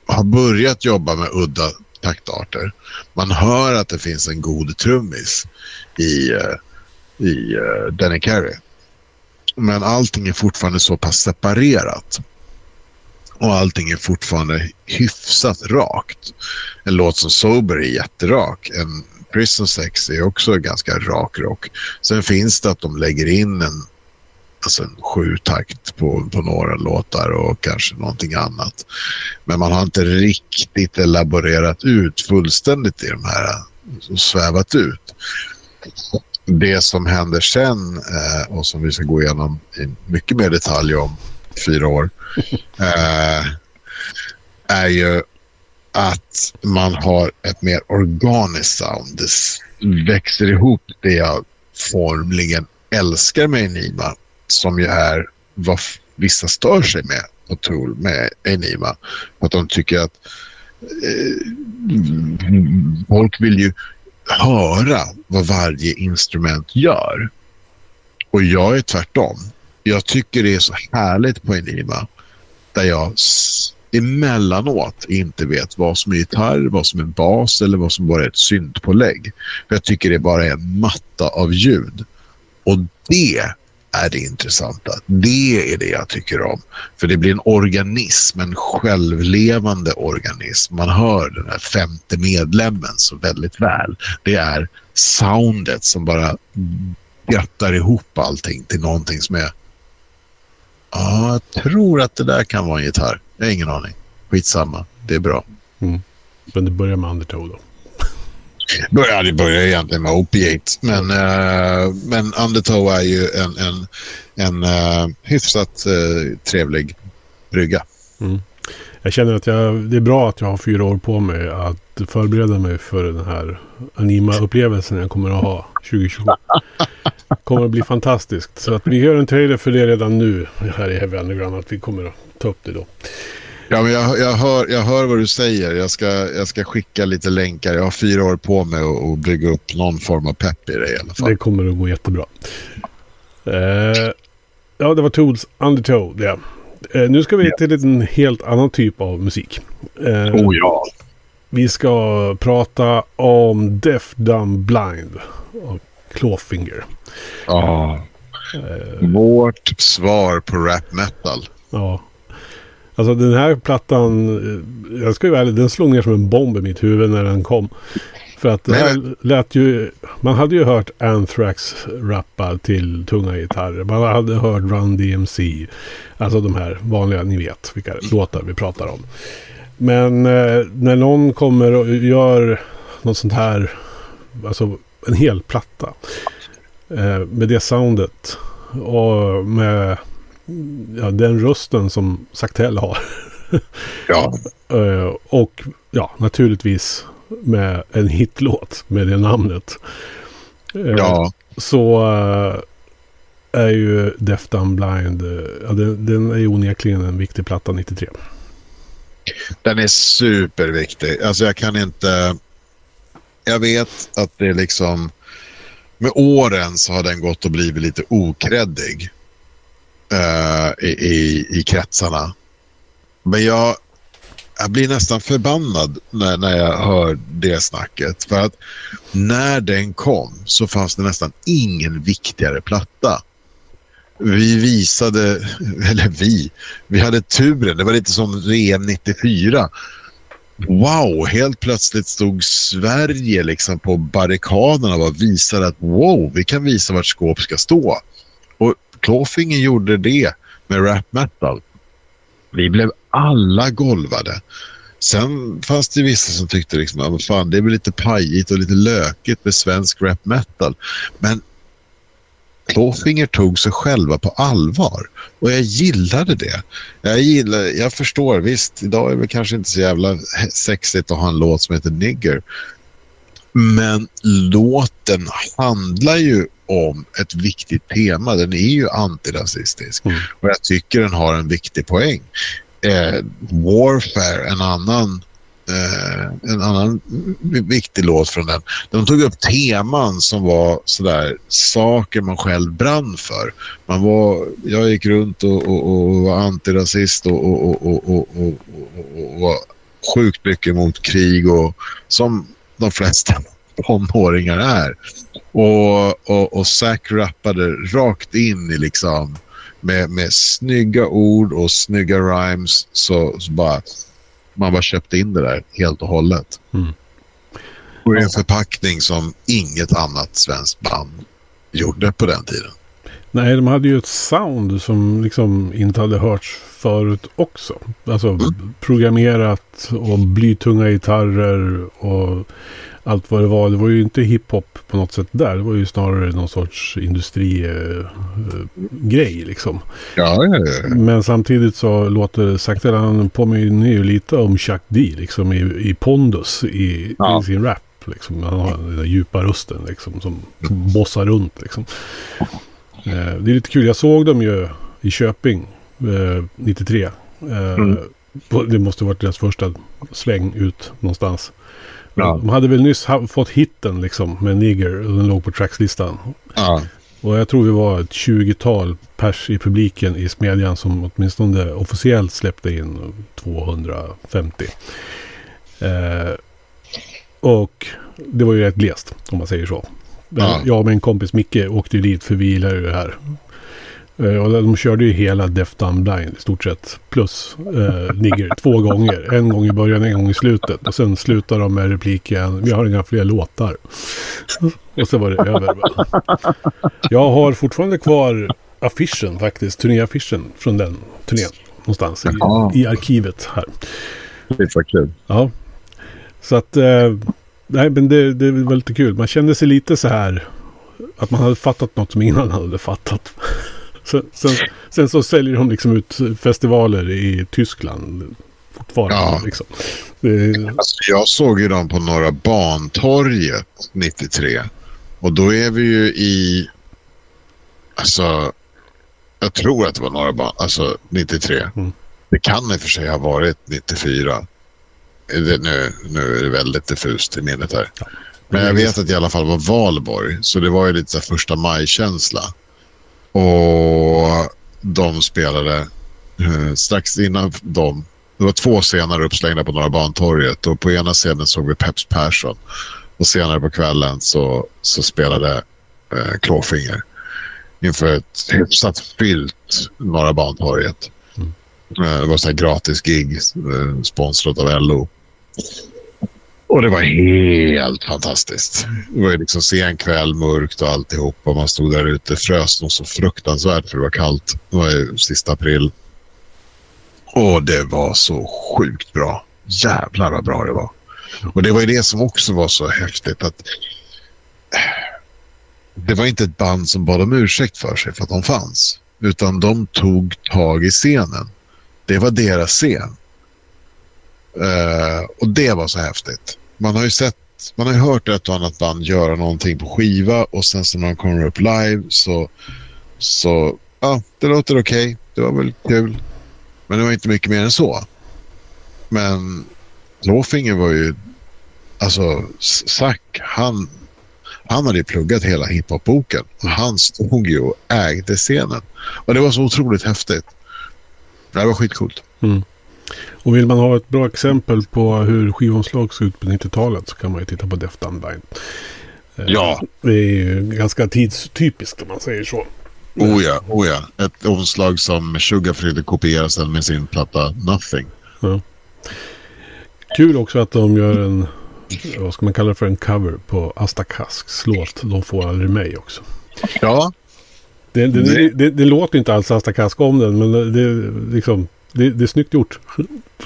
har börjat jobba med udda taktarter. Man hör att det finns en god trummis i, eh, i eh, Danny Carey. Men allting är fortfarande så pass separerat. Och allting är fortfarande hyfsat rakt. En låt som Sober är jätterak. En Prison Sex är också ganska rak rock. Sen finns det att de lägger in en alltså en sju takt på, på några låtar och kanske någonting annat. Men man har inte riktigt elaborerat ut fullständigt i de här och svävat ut. Det som händer sen eh, och som vi ska gå igenom i mycket mer detalj om fyra år eh, är ju att man har ett mer organiskt sound. Det växer ihop det jag formligen älskar med Enima som ju är vad vissa stör sig med på Tool med Enima. Att de tycker att eh, folk vill ju höra vad varje instrument gör. Och jag är tvärtom. Jag tycker det är så härligt på Enima där jag emellanåt inte vet vad som är gitarr, vad som är bas eller vad som bara är ett syntpålägg. För jag tycker det bara är en matta av ljud. Och det är det intressanta. Det är det jag tycker om. För det blir en organism, en självlevande organism. Man hör den här femte medlemmen så väldigt väl. Det är soundet som bara göttar ihop allting till någonting som är... Ja, jag tror att det där kan vara en gitarr. Jag har ingen aning. Skitsamma, det är bra. Mm. Men det börjar med Undertow då? Ja, det börjar egentligen med Opiate. Men, uh, men Undertow är ju en, en, en uh, hyfsat uh, trevlig brygga. Mm. Jag känner att jag, det är bra att jag har fyra år på mig att förbereda mig för den här Anima-upplevelsen jag kommer att ha 2027. kommer att bli fantastiskt. Så att vi gör en trailer för det redan nu här i Heavy Underground. Att vi kommer att ta upp det då. Ja, men jag, jag, hör, jag hör vad du säger. Jag ska, jag ska skicka lite länkar. Jag har fyra år på mig att bygga upp någon form av pepp i det i alla fall. Det kommer att gå jättebra. Uh, ja, det var Tools Undertow. Det. Uh, nu ska vi till en helt annan typ av musik. Uh, oh ja. Vi ska prata om Deaf Dumb Blind och Clawfinger. Ja. Vårt svar på rap metal. Ja. Alltså den här plattan, jag ska ju vara ärlig, den slog ner som en bomb i mitt huvud när den kom. För att det här lät ju, man hade ju hört Anthrax rappa till tunga gitarrer. Man hade hört Run DMC. Alltså de här vanliga, ni vet vilka låtar vi pratar om. Men eh, när någon kommer och gör något sånt här, alltså en hel platta. Eh, med det soundet och med ja, den rösten som Saktell har. ja. uh, och ja, naturligtvis med en hitlåt med det namnet. Uh, ja. Så uh, är ju Deaf Dumb Blind, ja, den, den är ju onekligen en viktig platta 93. Den är superviktig. Alltså jag kan inte... Jag vet att det är liksom... Med åren så har den gått och blivit lite okreddig uh, i, i kretsarna. Men jag, jag blir nästan förbannad när, när jag hör det snacket. För att när den kom så fanns det nästan ingen viktigare platta. Vi visade, eller vi, vi hade turen. Det var lite som VM 94. Wow, helt plötsligt stod Sverige liksom på barrikaderna och visade att wow, vi kan visa vart skåp ska stå. Clawfinger gjorde det med rap metal. Vi blev alla golvade. Sen fanns det vissa som tyckte liksom, att fan, det är lite pajigt och lite lökigt med svensk rap metal. Men Clawfinger tog sig själva på allvar och jag gillade det. Jag, gillar, jag förstår, visst, idag är det kanske inte så jävla sexigt att ha en låt som heter Nigger. Men låten handlar ju om ett viktigt tema. Den är ju antirasistisk. Mm. Och jag tycker den har en viktig poäng. Eh, Warfare, en annan, eh, en annan viktig låt från den. De tog upp teman som var sådär saker man själv brann för. Man var, jag gick runt och, och, och var antirasist och, och, och, och, och, och, och, och var sjukt mycket mot krig och som de flesta tonåringar är. Och, och, och Zack rappade rakt in i liksom med, med snygga ord och snygga rhymes så, så bara man bara köpte in det där helt och hållet. Mm. Och en förpackning som inget annat svenskt band gjorde på den tiden. Nej, de hade ju ett sound som liksom inte hade hörts förut också. Alltså Mm. programmerat och blytunga gitarrer och allt vad det var. Det var ju inte hiphop på något sätt där. Det var ju snarare någon sorts industrigrej liksom. Ja, ja, ja. Men samtidigt så låter sakta han påminner ju lite om Chuck D liksom i, i pondus i, Ja. i sin rap. Liksom. Han har den där djupa rösten liksom som bossar runt liksom. Eh, det är lite kul. Jag såg dem ju i Köping eh, 93. Eh, Mm. det måste varit deras första sväng ut någonstans. Ja. De hade väl nyss fått hitten liksom med Nigger och den låg på trackslistan. ja. Och jag tror vi var ett 20-tal pers i publiken i Smedjan som åtminstone officiellt släppte in 250. Eh, och det var ju rätt glest om man säger så. Ja. Jag och min kompis Micke åkte ju dit för vi gillar ju det här. Eh, och de körde ju hela Death Dumb Blind i stort sett. Plus eh, Nigger två gånger. En gång i början, en gång i slutet. Och sen slutar de med repliken Vi har inga fler låtar. Och så var det över. Jag har fortfarande kvar affischen faktiskt. Turnéaffischen från den turnén. Någonstans i, i arkivet här. Det var kul. Ja. Så att... Eh, nej, men det, det var lite kul. Man kände sig lite så här... Att man hade fattat något som ingen annan hade fattat. Sen, sen, sen så säljer de liksom ut festivaler i Tyskland. Fortfarande Ja. liksom. Det, Alltså, jag såg ju dem på Norra Bantorget 93. Och då är vi ju i... Alltså, jag tror att det var Norra Ban... Alltså 93. Mm. Det kan i och för sig ha varit 94. Det, nu, nu är det väldigt diffust i minnet här. Men jag vet att det i alla fall var valborg. Så det var ju lite så första maj-känsla. Och de spelade eh, strax innan dem. Det var två scener uppslängda på Norra Bantorget. Och på ena scenen såg vi Peps Persson. Och senare på kvällen så, så spelade eh, Klåfinger inför ett hyfsat fyllt Norra Bantorget. Eh, det var så här gratis gig eh, sponsrat av LO. Och det var helt fantastiskt. Det var ju liksom sen kväll, mörkt och alltihop. Och man stod där ute, frös nog så fruktansvärt för det var kallt. Det var ju sista april. Och det var så sjukt bra. Jävlar vad bra det var. Och det var ju det som också var så häftigt att eh, det var inte ett band som bad om ursäkt för sig för att de fanns. Utan de tog tag i scenen. Det var deras scen. Uh, och det var så häftigt. Man har ju sett, man har ju hört ett och annat band göra någonting på skiva och sen så när man kommer upp live så, så ja, det låter okej. Det var väl kul. Men det var inte mycket mer än så. Men Klåfinger var ju, alltså Zack, han, han hade ju pluggat hela hiphopboken och Han stod ju och ägde scenen. Och det var så otroligt häftigt. Det var skitcoolt. Mm. Och vill man ha ett bra exempel på hur skivomslag såg ut på 90-talet så kan man ju titta på Def Dumb Blind. Eh, Ja. Det är ju ganska tidstypiskt om man säger så. Oh ja, oh ja. Ett omslag som Sugar försökte kopiera sen med sin platta Nothing. Kul också att de gör en, vad ska man kalla det för, en cover på Asta Kasks låt De får aldrig mig också. Ja, Det, det, Det- det, låter inte alls Asta Kask om den, men det, liksom, det, det är snyggt gjort.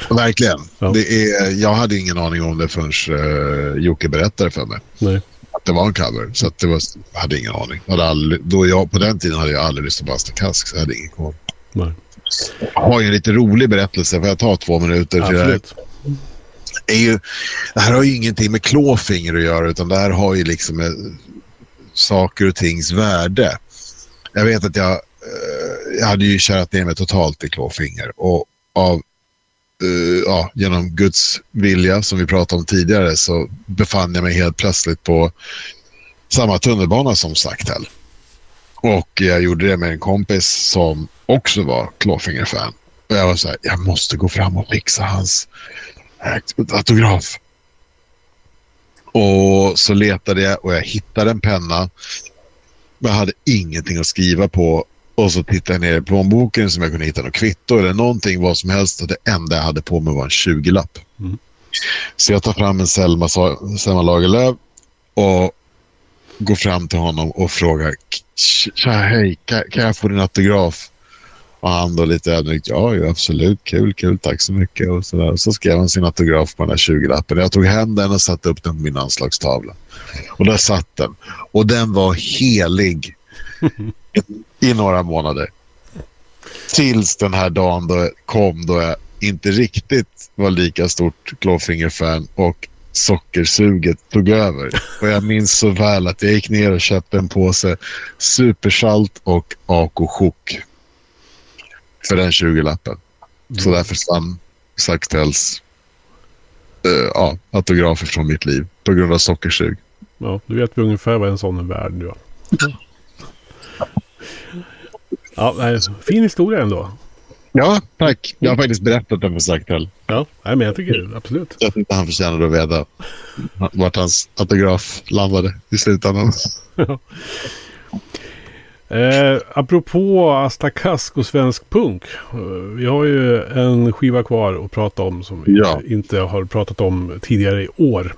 verkligen. Ja. Det är, jag hade ingen aning om det förrän uh, Jocke berättade för mig. Nej. Att det var en cover. Så att det var, jag hade ingen aning. Jag hade aldrig, då jag, på den tiden hade jag aldrig lyssnat på Asta Kask, så jag hade ingen koll. Nej. Jag har ju en lite rolig berättelse. Får jag ta två minuter till det här? Är ju, det här har ju ingenting med klåfinger att göra utan det här har ju liksom med saker och tings värde. Jag vet att jag, eh, jag hade ju kärat ner mig totalt i klåfinger och av Uh, ja, genom Guds vilja som vi pratade om tidigare så befann jag mig helt plötsligt på samma tunnelbana som Saktel. Och jag gjorde det med en kompis som också var klåfingerfan. Och jag var så här, jag måste gå fram och fixa hans eh, autograf. Och så letade jag och jag hittade en penna. Men jag hade ingenting att skriva på. Och så tittade jag ner i plånboken som jag kunde hitta något kvitto eller någonting, vad som helst. Och det enda jag hade på mig var en 20-lapp. Mm. Så jag tar fram en Selma, Selma Lagerlöf och går fram till honom och frågar Tja, hej, kan, kan jag få din autograf? Och han då lite ödmjukt, ja, ja absolut, kul, kul, tack så mycket. Och så, där. så skrev han sin autograf på den här 20-lappen. Jag tog hem den och satte upp den på min anslagstavla. Och där satt den. Och den var helig i några månader. Tills den här dagen då kom då jag inte riktigt var lika stort Clawfinger-fan och sockersuget tog över. Och jag minns så väl att jag gick ner och köpte en påse supersalt och AK-chok för den 20-lappen. Mm. Så där försvann Saxtells uh, ja, autografer från mitt liv på grund av sockersug. Ja, du vet ungefär vad en sån är värd nu. Ja, fin historia ändå. Ja, tack. Jag har faktiskt berättat den för Saktell. Ja, nej, men jag tycker absolut. Jag tyckte han förtjänade att veta vart hans autograf landade i slutändan. Ja. Eh, apropå Asta Kask och svensk punk. Eh, vi har ju en skiva kvar att prata om som vi ja. inte har pratat om tidigare i år.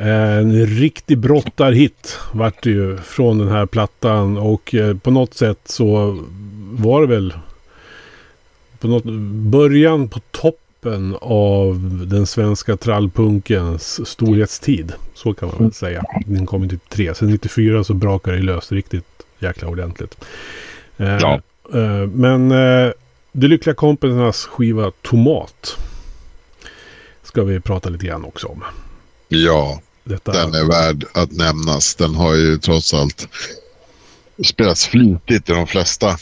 En riktig brottarhit vart det ju från den här plattan och eh, på något sätt så var det väl på något, början på toppen av den svenska trallpunkens storhetstid. Så kan man väl säga. Den kom i typ. Sen 94 så brakade det löst riktigt jäkla ordentligt. Eh, ja. Eh, men De Lyckliga Kompisarnas skiva Tomat ska vi prata lite grann också om. Ja, Detta... den är värd att nämnas. Den har ju trots allt spelats flitigt i de flesta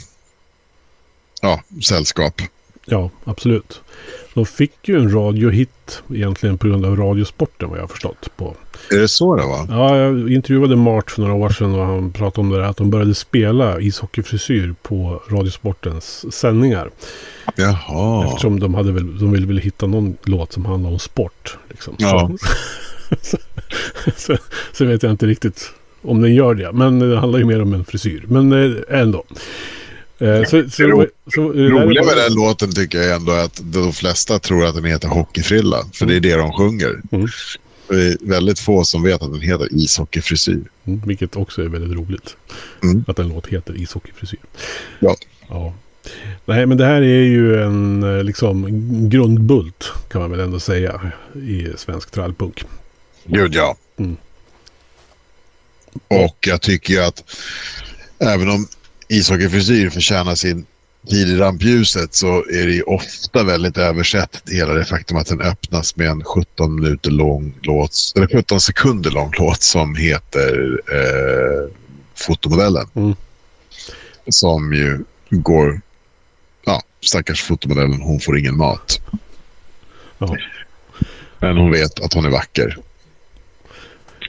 ja, sällskap. Ja, absolut. De fick ju en radiohit egentligen på grund av radiosporten vad jag har förstått. På. Är det så det var? Ja, jag intervjuade Mart för några år sedan och han pratade om det där. Att de började spela ishockeyfrisyr på radiosportens sändningar. Jaha. Eftersom de, hade väl, de ville väl hitta någon låt som handlade om sport. Liksom. Ja. Så, så, så, vet jag inte riktigt om den gör det. Men det handlar ju mer om en frisyr. Men eh, ändå. Eh, så, så, ro, så, roliga med den låten tycker jag ändå är att de flesta tror att den heter Hockeyfrilla. För mm. det är det de sjunger. Mm. Det är väldigt få som vet att den heter Ishockeyfrisyr. Mm, vilket också är väldigt roligt. Mm. Att en låt heter Ishockeyfrisyr. Ja. ja. Nej, men det här är ju en eh, liksom grundbult kan man väl ändå säga i svensk trallpunk. Gud ja. Mm. Och jag tycker att även om ishockeyfrisyr förtjänar sin tid i rampljuset så är det ju ofta väldigt översett hela det faktum att den öppnas med en 17 minuter lång låt, eller 17 sekunder lång låt som heter eh, Fotomodellen. Mm. Som ju går, ja, stackars fotomodellen, hon får ingen mat. Ja. Men hon vet att hon är vacker.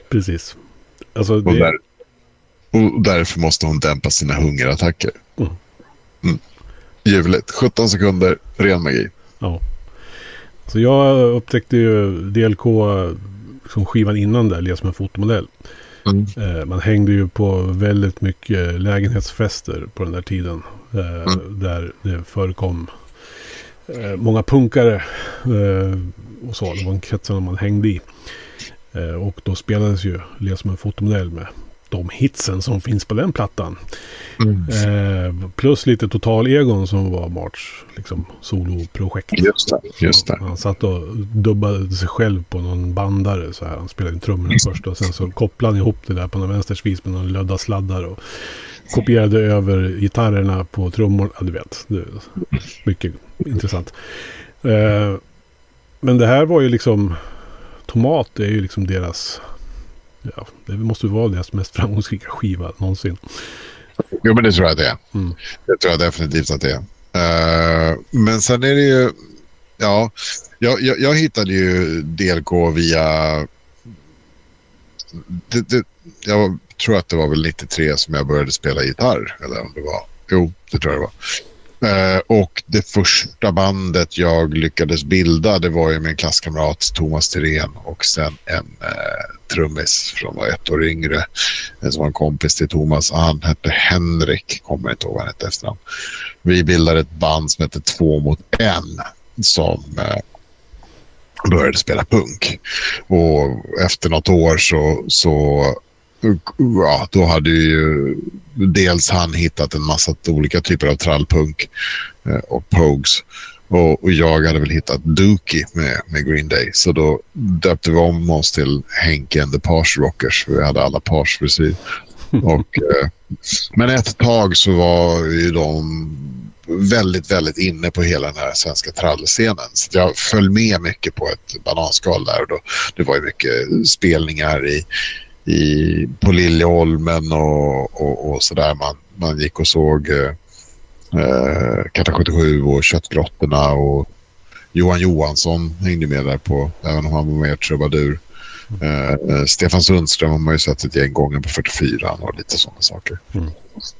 Precis. Alltså, det... där, och därför måste hon dämpa sina hungerattacker. Mm. Mm. Ljuvligt. 17 sekunder, ren magi. Ja. Så jag upptäckte ju DLK som skivan innan där, Les med fotomodell. Mm. Eh, man hängde ju på väldigt mycket lägenhetsfester på den där tiden. Eh, mm. Där det förekom eh, många punkare och så. Det var en kretsen man hängde i. Eh, och då spelades ju Les med fotomodell med de hitsen som finns på den plattan. Mm. Eh, plus lite total-egon som var Marts liksom, soloprojekt. Just det, just det. Han satt och dubbade sig själv på någon bandare. Så här. Han spelade in trummorna först och sen så kopplade han ihop det där på någon vänstersvis med någon lödda sladdar. Och kopierade över gitarrerna på trummor. Ja, du vet. Det mycket intressant. Eh, Men det här var ju liksom... Tomat är ju liksom deras... Ja, det måste vara deras mest framgångsrika skiva någonsin. Jo, men det tror jag det är. Mm. Det tror jag definitivt att det är. Uh, men sen är det ju... Ja, jag, jag, jag hittade ju DLK via... Det, det, jag tror att det var väl 93 som jag började spela gitarr. Eller om det var... Jo, det tror jag det var. Eh, och det första bandet jag lyckades bilda det var ju min klasskamrat Thomas Tirén och sen en eh, trummis från var ett år yngre som var en kompis till Thomas. Han hette Henrik, kommer inte ihåg vad han hette efternamn. Vi bildade ett band som hette Två mot en som eh, började spela punk. Och efter något år så, så ja, då hade ju dels han hittat en massa olika typer av trallpunk eh, och pogues. Och, och, jag hade väl hittat Dookie med, med Green Day. Så då döpte vi om oss till Henke and the Pars Rockers. Vi hade alla Pars frisyr. Och, eh, men ett tag så var ju de väldigt, väldigt inne på hela den här svenska trallscenen. Så jag föll med mycket på ett bananskal där. Och då, det var ju mycket spelningar i i, på Liljeholmen och, och, och sådär. Man, man gick och såg eh, eh Katta 77 och Köttgrottorna och Johan Johansson hängde med där på, även om han var mer trubadur. Eh, eh, Stefan Sundström har man ju sett ett gäng gånger på 44 och lite sådana saker. Mm.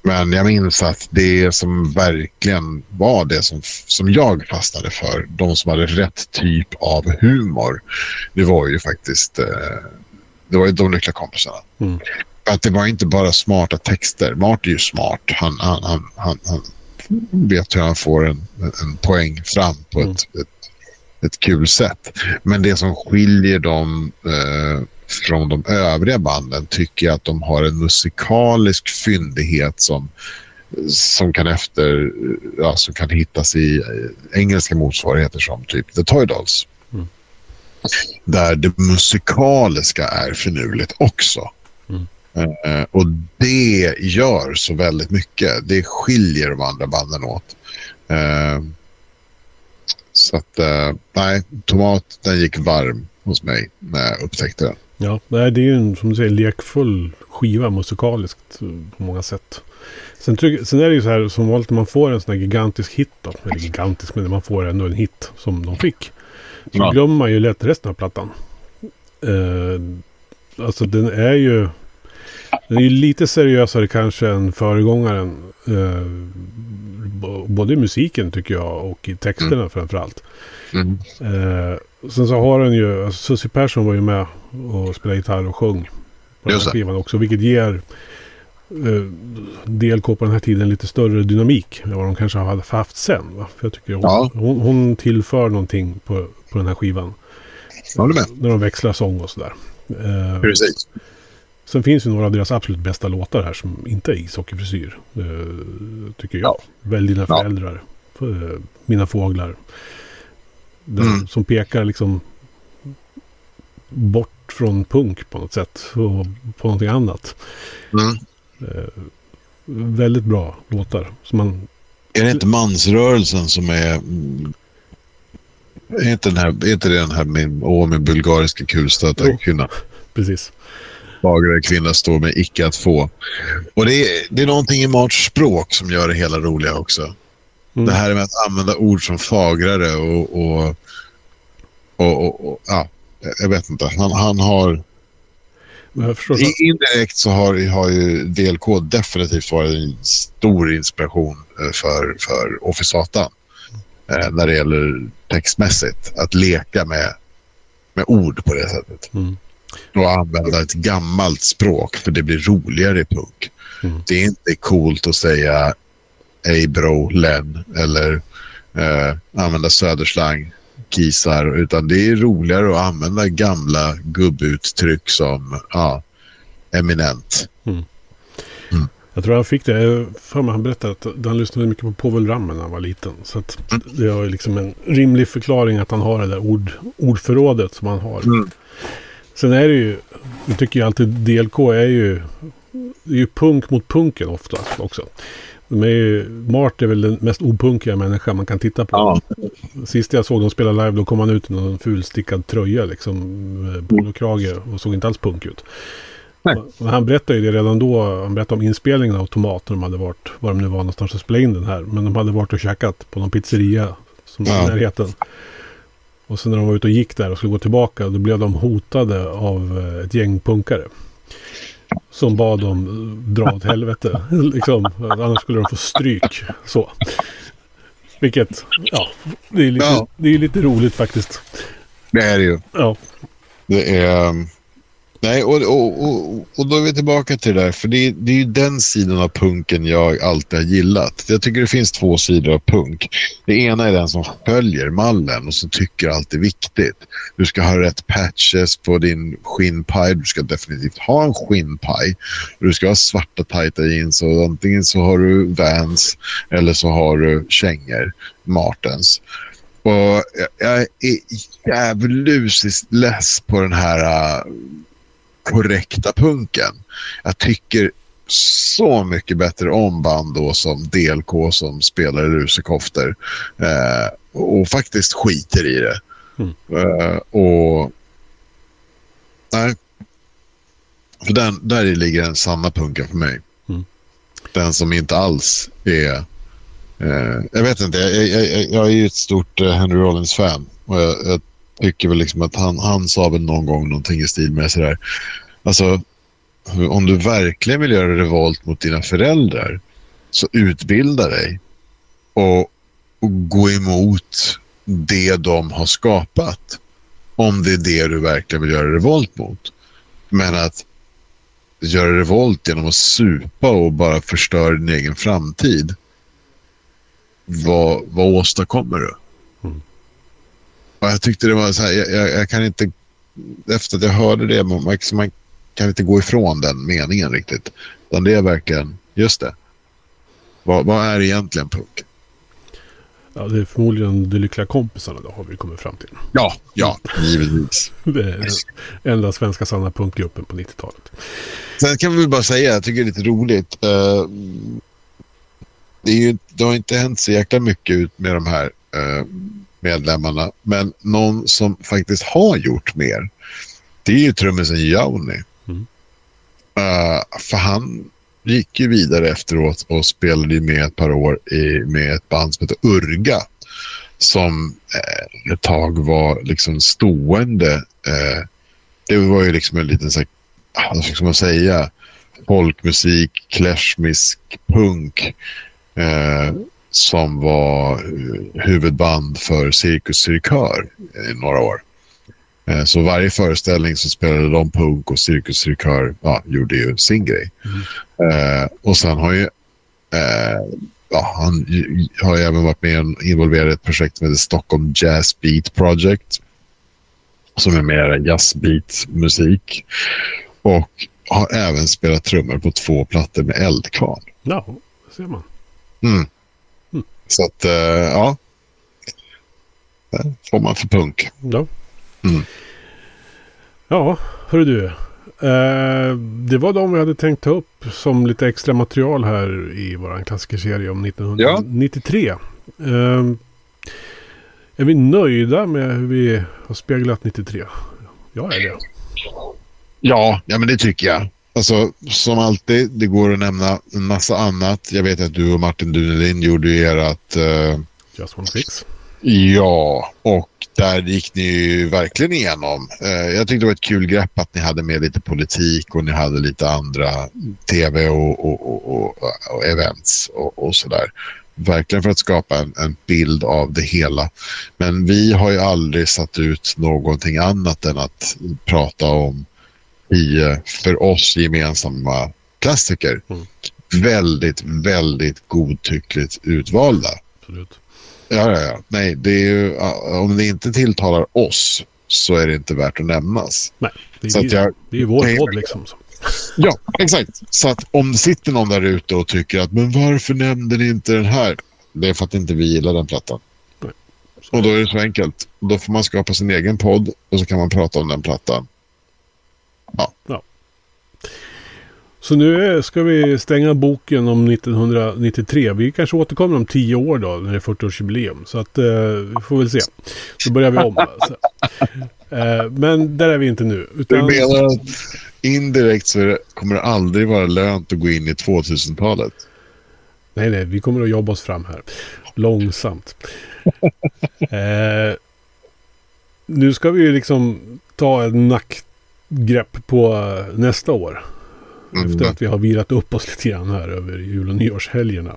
Men jag minns att det som verkligen var det som, som jag fastnade för, de som hade rätt typ av humor, det var ju faktiskt eh, det var ju de lyckliga kompisarna. Mm. Att det var inte bara smarta texter. Mart är ju smart. Han, han, han, han, han vet hur han får en, en poäng fram på mm. ett, ett, ett kul sätt. Men det som skiljer dem eh, från de övriga banden tycker jag att de har en musikalisk fyndighet som, som kan efter, ja, som kan hittas i eh, engelska motsvarigheter som typ The Toy Dolls. Där det musikaliska är finurligt också. Mm. Uh, och det gör så väldigt mycket. Det skiljer de andra banden åt. Uh, så att, uh, nej, Tomat den gick varm hos mig när jag upptäckte den. Ja, det är ju en som du säger lekfull skiva musikaliskt på många sätt. Sen, sen är det ju så här som vanligt när man får en sån här gigantisk hit då. Eller gigantisk, men man får ändå en hit som de fick. Så ja. glömmer man ju lätt resten av plattan. Uh, alltså den är ju... Den är ju lite seriösare kanske än föregångaren. Uh, både i musiken tycker jag och i texterna mm. framförallt. Mm. Uh, sen så har den ju, alltså Susie Persson var ju med och spelade gitarr och sjöng på den här skivan också. Vilket ger uh, DLK på den här tiden lite större dynamik än vad de kanske har haft sen. Va? För jag tycker hon, ja. hon, hon tillför någonting på, på den här skivan. Håller med. När de växlar sång och sådär. Uh, Precis. Sen finns ju några av deras absolut bästa låtar här som inte är ishockeyfrisyr. Uh, tycker jag. Ja. Välj dina föräldrar. Uh, mina fåglar. Den, mm. Som pekar liksom bort från punk på något sätt. Och på någonting annat. Mm. Uh, väldigt bra låtar. Som man... Är det inte mansrörelsen som är är inte, den här, är inte den här med, åh, med bulgariska kulstötar kvinna? Precis. Fagrare kvinna står med icke att få. Och det är, det är någonting i Marts språk som gör det hela roliga också. Mm. Det här med att använda ord som fagrare och, och, och, och, och ja, jag vet inte. Han, han har... Indirekt så har, har ju DLK definitivt varit en stor inspiration eh, för, för Officatan eh, när det gäller textmässigt. Att leka med, med ord på det sättet. Mm. Och använda ett gammalt språk för det blir roligare i punk. Mm. Det är inte coolt att säga ej bro, len eller eh, använda söderslang, kisar. Utan det är roligare att använda gamla gubbuttryck som ja, eminent. Jag tror han fick det. För mig han berättade att han lyssnade mycket på Povel Ramel när han var liten. Så att det är liksom en rimlig förklaring att han har det där ord, ordförrådet som han har. Mm. Sen är det ju, jag tycker ju alltid DLK är ju, det är ju punk mot punken ofta också. De är ju, Mart är väl den mest opunkiga människa man kan titta på. Ja. Sist jag såg dem spela live då kom han ut i någon fulstickad tröja liksom. Polokrage och såg inte alls punk ut. Och Han berättade ju det redan då. Han berättade om inspelningen av Tomat. När de hade varit, var de nu var någonstans och spelade in den här. Men de hade varit och käkat på någon pizzeria. Som var i Ja. närheten. Och sen när de var ute och gick där och skulle gå tillbaka. Då blev de hotade av eh, ett gäng punkare. Som bad dem eh, dra åt helvete. liksom, annars skulle de få stryk. Så. Vilket, ja, det är lite, Ja. det är lite roligt faktiskt. Det är det ju. Ja, Det är... Nej, och, och, och, och då är vi tillbaka till det där. För det, det är ju den sidan av punken jag alltid har gillat. Jag tycker det finns två sidor av punk. Det ena är den som följer mallen och som tycker allt är viktigt. Du ska ha rätt patches på din skinnpaj. Du ska definitivt ha en skinnpaj. Du ska ha svarta tajta jeans och antingen så har du Vans eller så har du kängor, Martens. Och jag- jag är djävulusiskt less på den här uh, korrekta punken. Jag tycker så mycket bättre om band då som DLK som spelar i lusekoftor eh, och faktiskt skiter i det. Mm. Eh, och nej. För den, där ligger den sanna punken för mig. Mm. Den som inte alls är... Eh, jag vet inte, jag, jag, jag, jag är ju ett stort eh, Henry Rollins-fan. Och jag tycker väl liksom att han, han sa väl någon gång någonting i stil med sådär. Alltså, om du verkligen vill göra revolt mot dina föräldrar så utbilda dig och, och gå emot det de har skapat. Om det är det du verkligen vill göra revolt mot. Men att göra revolt genom att supa och bara förstöra din egen framtid. Vad, vad åstadkommer du? Jag tyckte det var så här, jag, jag, kan inte, efter att jag hörde det, man, man, kan inte gå ifrån den meningen riktigt. Utan det är verkligen, just det. Vad, vad är egentligen punk? ja, det är förmodligen de lyckliga kompisarna då har vi kommit fram till. Ja, ja, givetvis. Det är den enda svenska sanna punkgruppen på 90-talet. Sen kan vi bara säga, jag tycker det är lite roligt. eh, det, är ju, det har inte hänt så jäkla mycket ut med de här eh, medlemmarna. Men någon som faktiskt har gjort mer, det är ju trummisen Jouni. Mm. Eh, för han gick ju vidare efteråt och spelade ju med ett par år i, med ett band som heter Urga. Som eh, ett tag var liksom stående. Eh, det var ju liksom en liten så här, ah, vad ska man säga, folkmusik, klashmisk punk eh, som var eh, huvudband för Cirkus Cirkör i några år. Eh, så varje föreställning så spelade de punk och Cirkus Cirkör ja, gjorde ju sin grej. Eh, och sen har ju eh, ja, han har ju även varit med och involverad i ett projekt som heter Stockholm Jazz Beat Project som är mer jazzbeat-musik. Och har även spelat trummor på två plattor med Eldkvarn. Ja, det ser man. Mm. Så att, eh, ja. Det får man för punk. Ja. Mm. Ja, hörru du. Eh, det var de vi hade tänkt ta upp som lite extra material här i vår klassikerserie om 1993. Eh, är vi nöjda med hur vi har speglat 93? Jag är det. Ja, ja men det tycker jag. Alltså, som alltid, det går att nämna en massa annat. Jag vet att du och Martin Dunelin gjorde ju ert... eh, Just one fix. Ja, och där gick ni ju verkligen igenom. Eh, jag tyckte det var ett kul grepp att ni hade med lite politik och ni hade lite andra tv och, och, och, och, events och, och sådär. Verkligen för att skapa en, en bild av det hela. Men vi har ju aldrig satt ut någonting annat än att prata om tio för oss gemensamma klassiker. Mm. Väldigt, väldigt godtyckligt utvalda. Absolut. Ja, ja, ja. Nej, det är ju, om det inte tilltalar oss så är det inte värt att nämnas. Nej, det Så är, att ju, jag, det är ju vår Nej, podd liksom. Så. ja, exakt. Så att om det sitter någon där ute och tycker att men varför nämnde ni inte den här? Det är för att inte vi gillar den plattan. Så. Och då är det så enkelt. Då får man skapa sin egen podd och så kan man prata om den plattan. Så nu ska vi stänga boken om 1993. Vi kanske återkommer om tio år då, när det är 40-årsjubileum. Så att, eh, vi får väl se. Då börjar vi om. Alltså. Eh, men där är vi inte nu. Utan... Du menar att indirekt så kommer det aldrig vara lönt att gå in i 2000-talet? Nej, nej, vi kommer att jobba oss fram här. Långsamt. eh, nu ska vi ju liksom ta en nackgrepp på nästa år. Mm. Efter att vi har vilat upp oss lite grann här över jul och nyårshelgerna.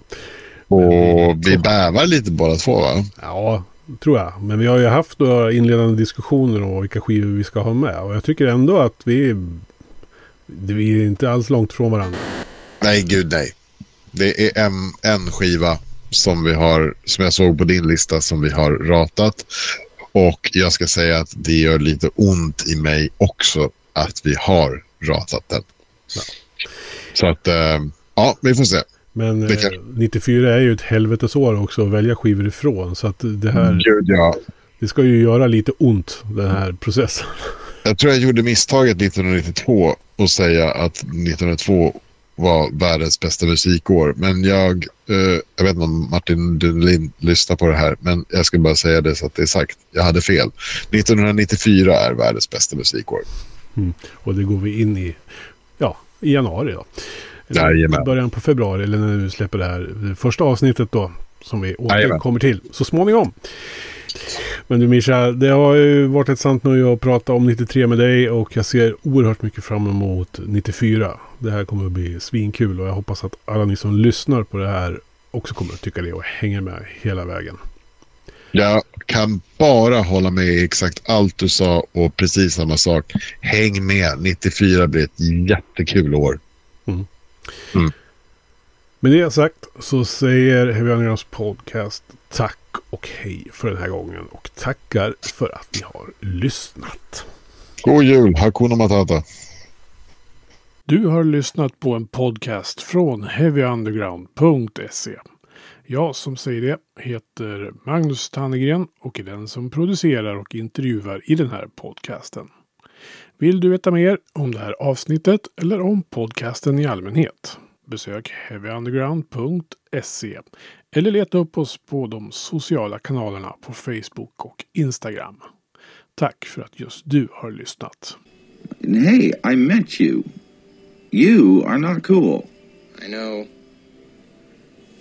Och vi bävar lite båda två va? Ja, tror jag. Men vi har ju haft några inledande diskussioner om vilka skivor vi ska ha med. Och jag tycker ändå att vi, vi är inte alls långt från varandra. Nej, gud nej. Det är en, en skiva som vi har, som jag såg på din lista, som vi har ratat. Och jag ska säga att det gör lite ont i mig också att vi har ratat den. Ja. Så att, äh, ja, vi får se. Men eh, 94 är ju ett helvetesår också att välja skivor ifrån. Så att det här... Gud, ja. Det ska ju göra lite ont, den här processen. Jag tror jag gjorde misstaget 1992 att säga att 1902 var världens bästa musikår. Men jag, eh, jag vet inte om Martin Dunlin lyssnar på det här, men jag ska bara säga det så att det är sagt. Jag hade fel. 1994 är världens bästa musikår. Mm. Och det går vi in i, ja, i januari då. Jajamän. Början på februari eller när du släpper det här det första avsnittet då. Som vi återkommer till så småningom. Men du Mischa, det har ju varit ett sant nöje att prata om 93 med dig och jag ser oerhört mycket fram emot 94. Det här kommer att bli svinkul och jag hoppas att alla ni som lyssnar på det här också kommer att tycka det och hänger med hela vägen. Jag kan bara hålla med i exakt allt du sa och precis samma sak. Häng med, 94 blir ett jättekul år. Mm. Mm. Med det sagt så säger Heavy Undergrounds podcast tack och hej för den här gången. Och tackar för att ni har lyssnat. God jul, Hakuna Matata. Du har lyssnat på en podcast från heavyunderground.se. Jag som säger det heter Magnus Tannegren och är den som producerar och intervjuar i den här podcasten. Vill du veta mer om det här avsnittet eller om podcasten i allmänhet? Besök heavyunderground.se eller leta upp oss på de sociala kanalerna på Facebook och Instagram. Tack för att just du har lyssnat. Hey, I met you. You are not cool. I know.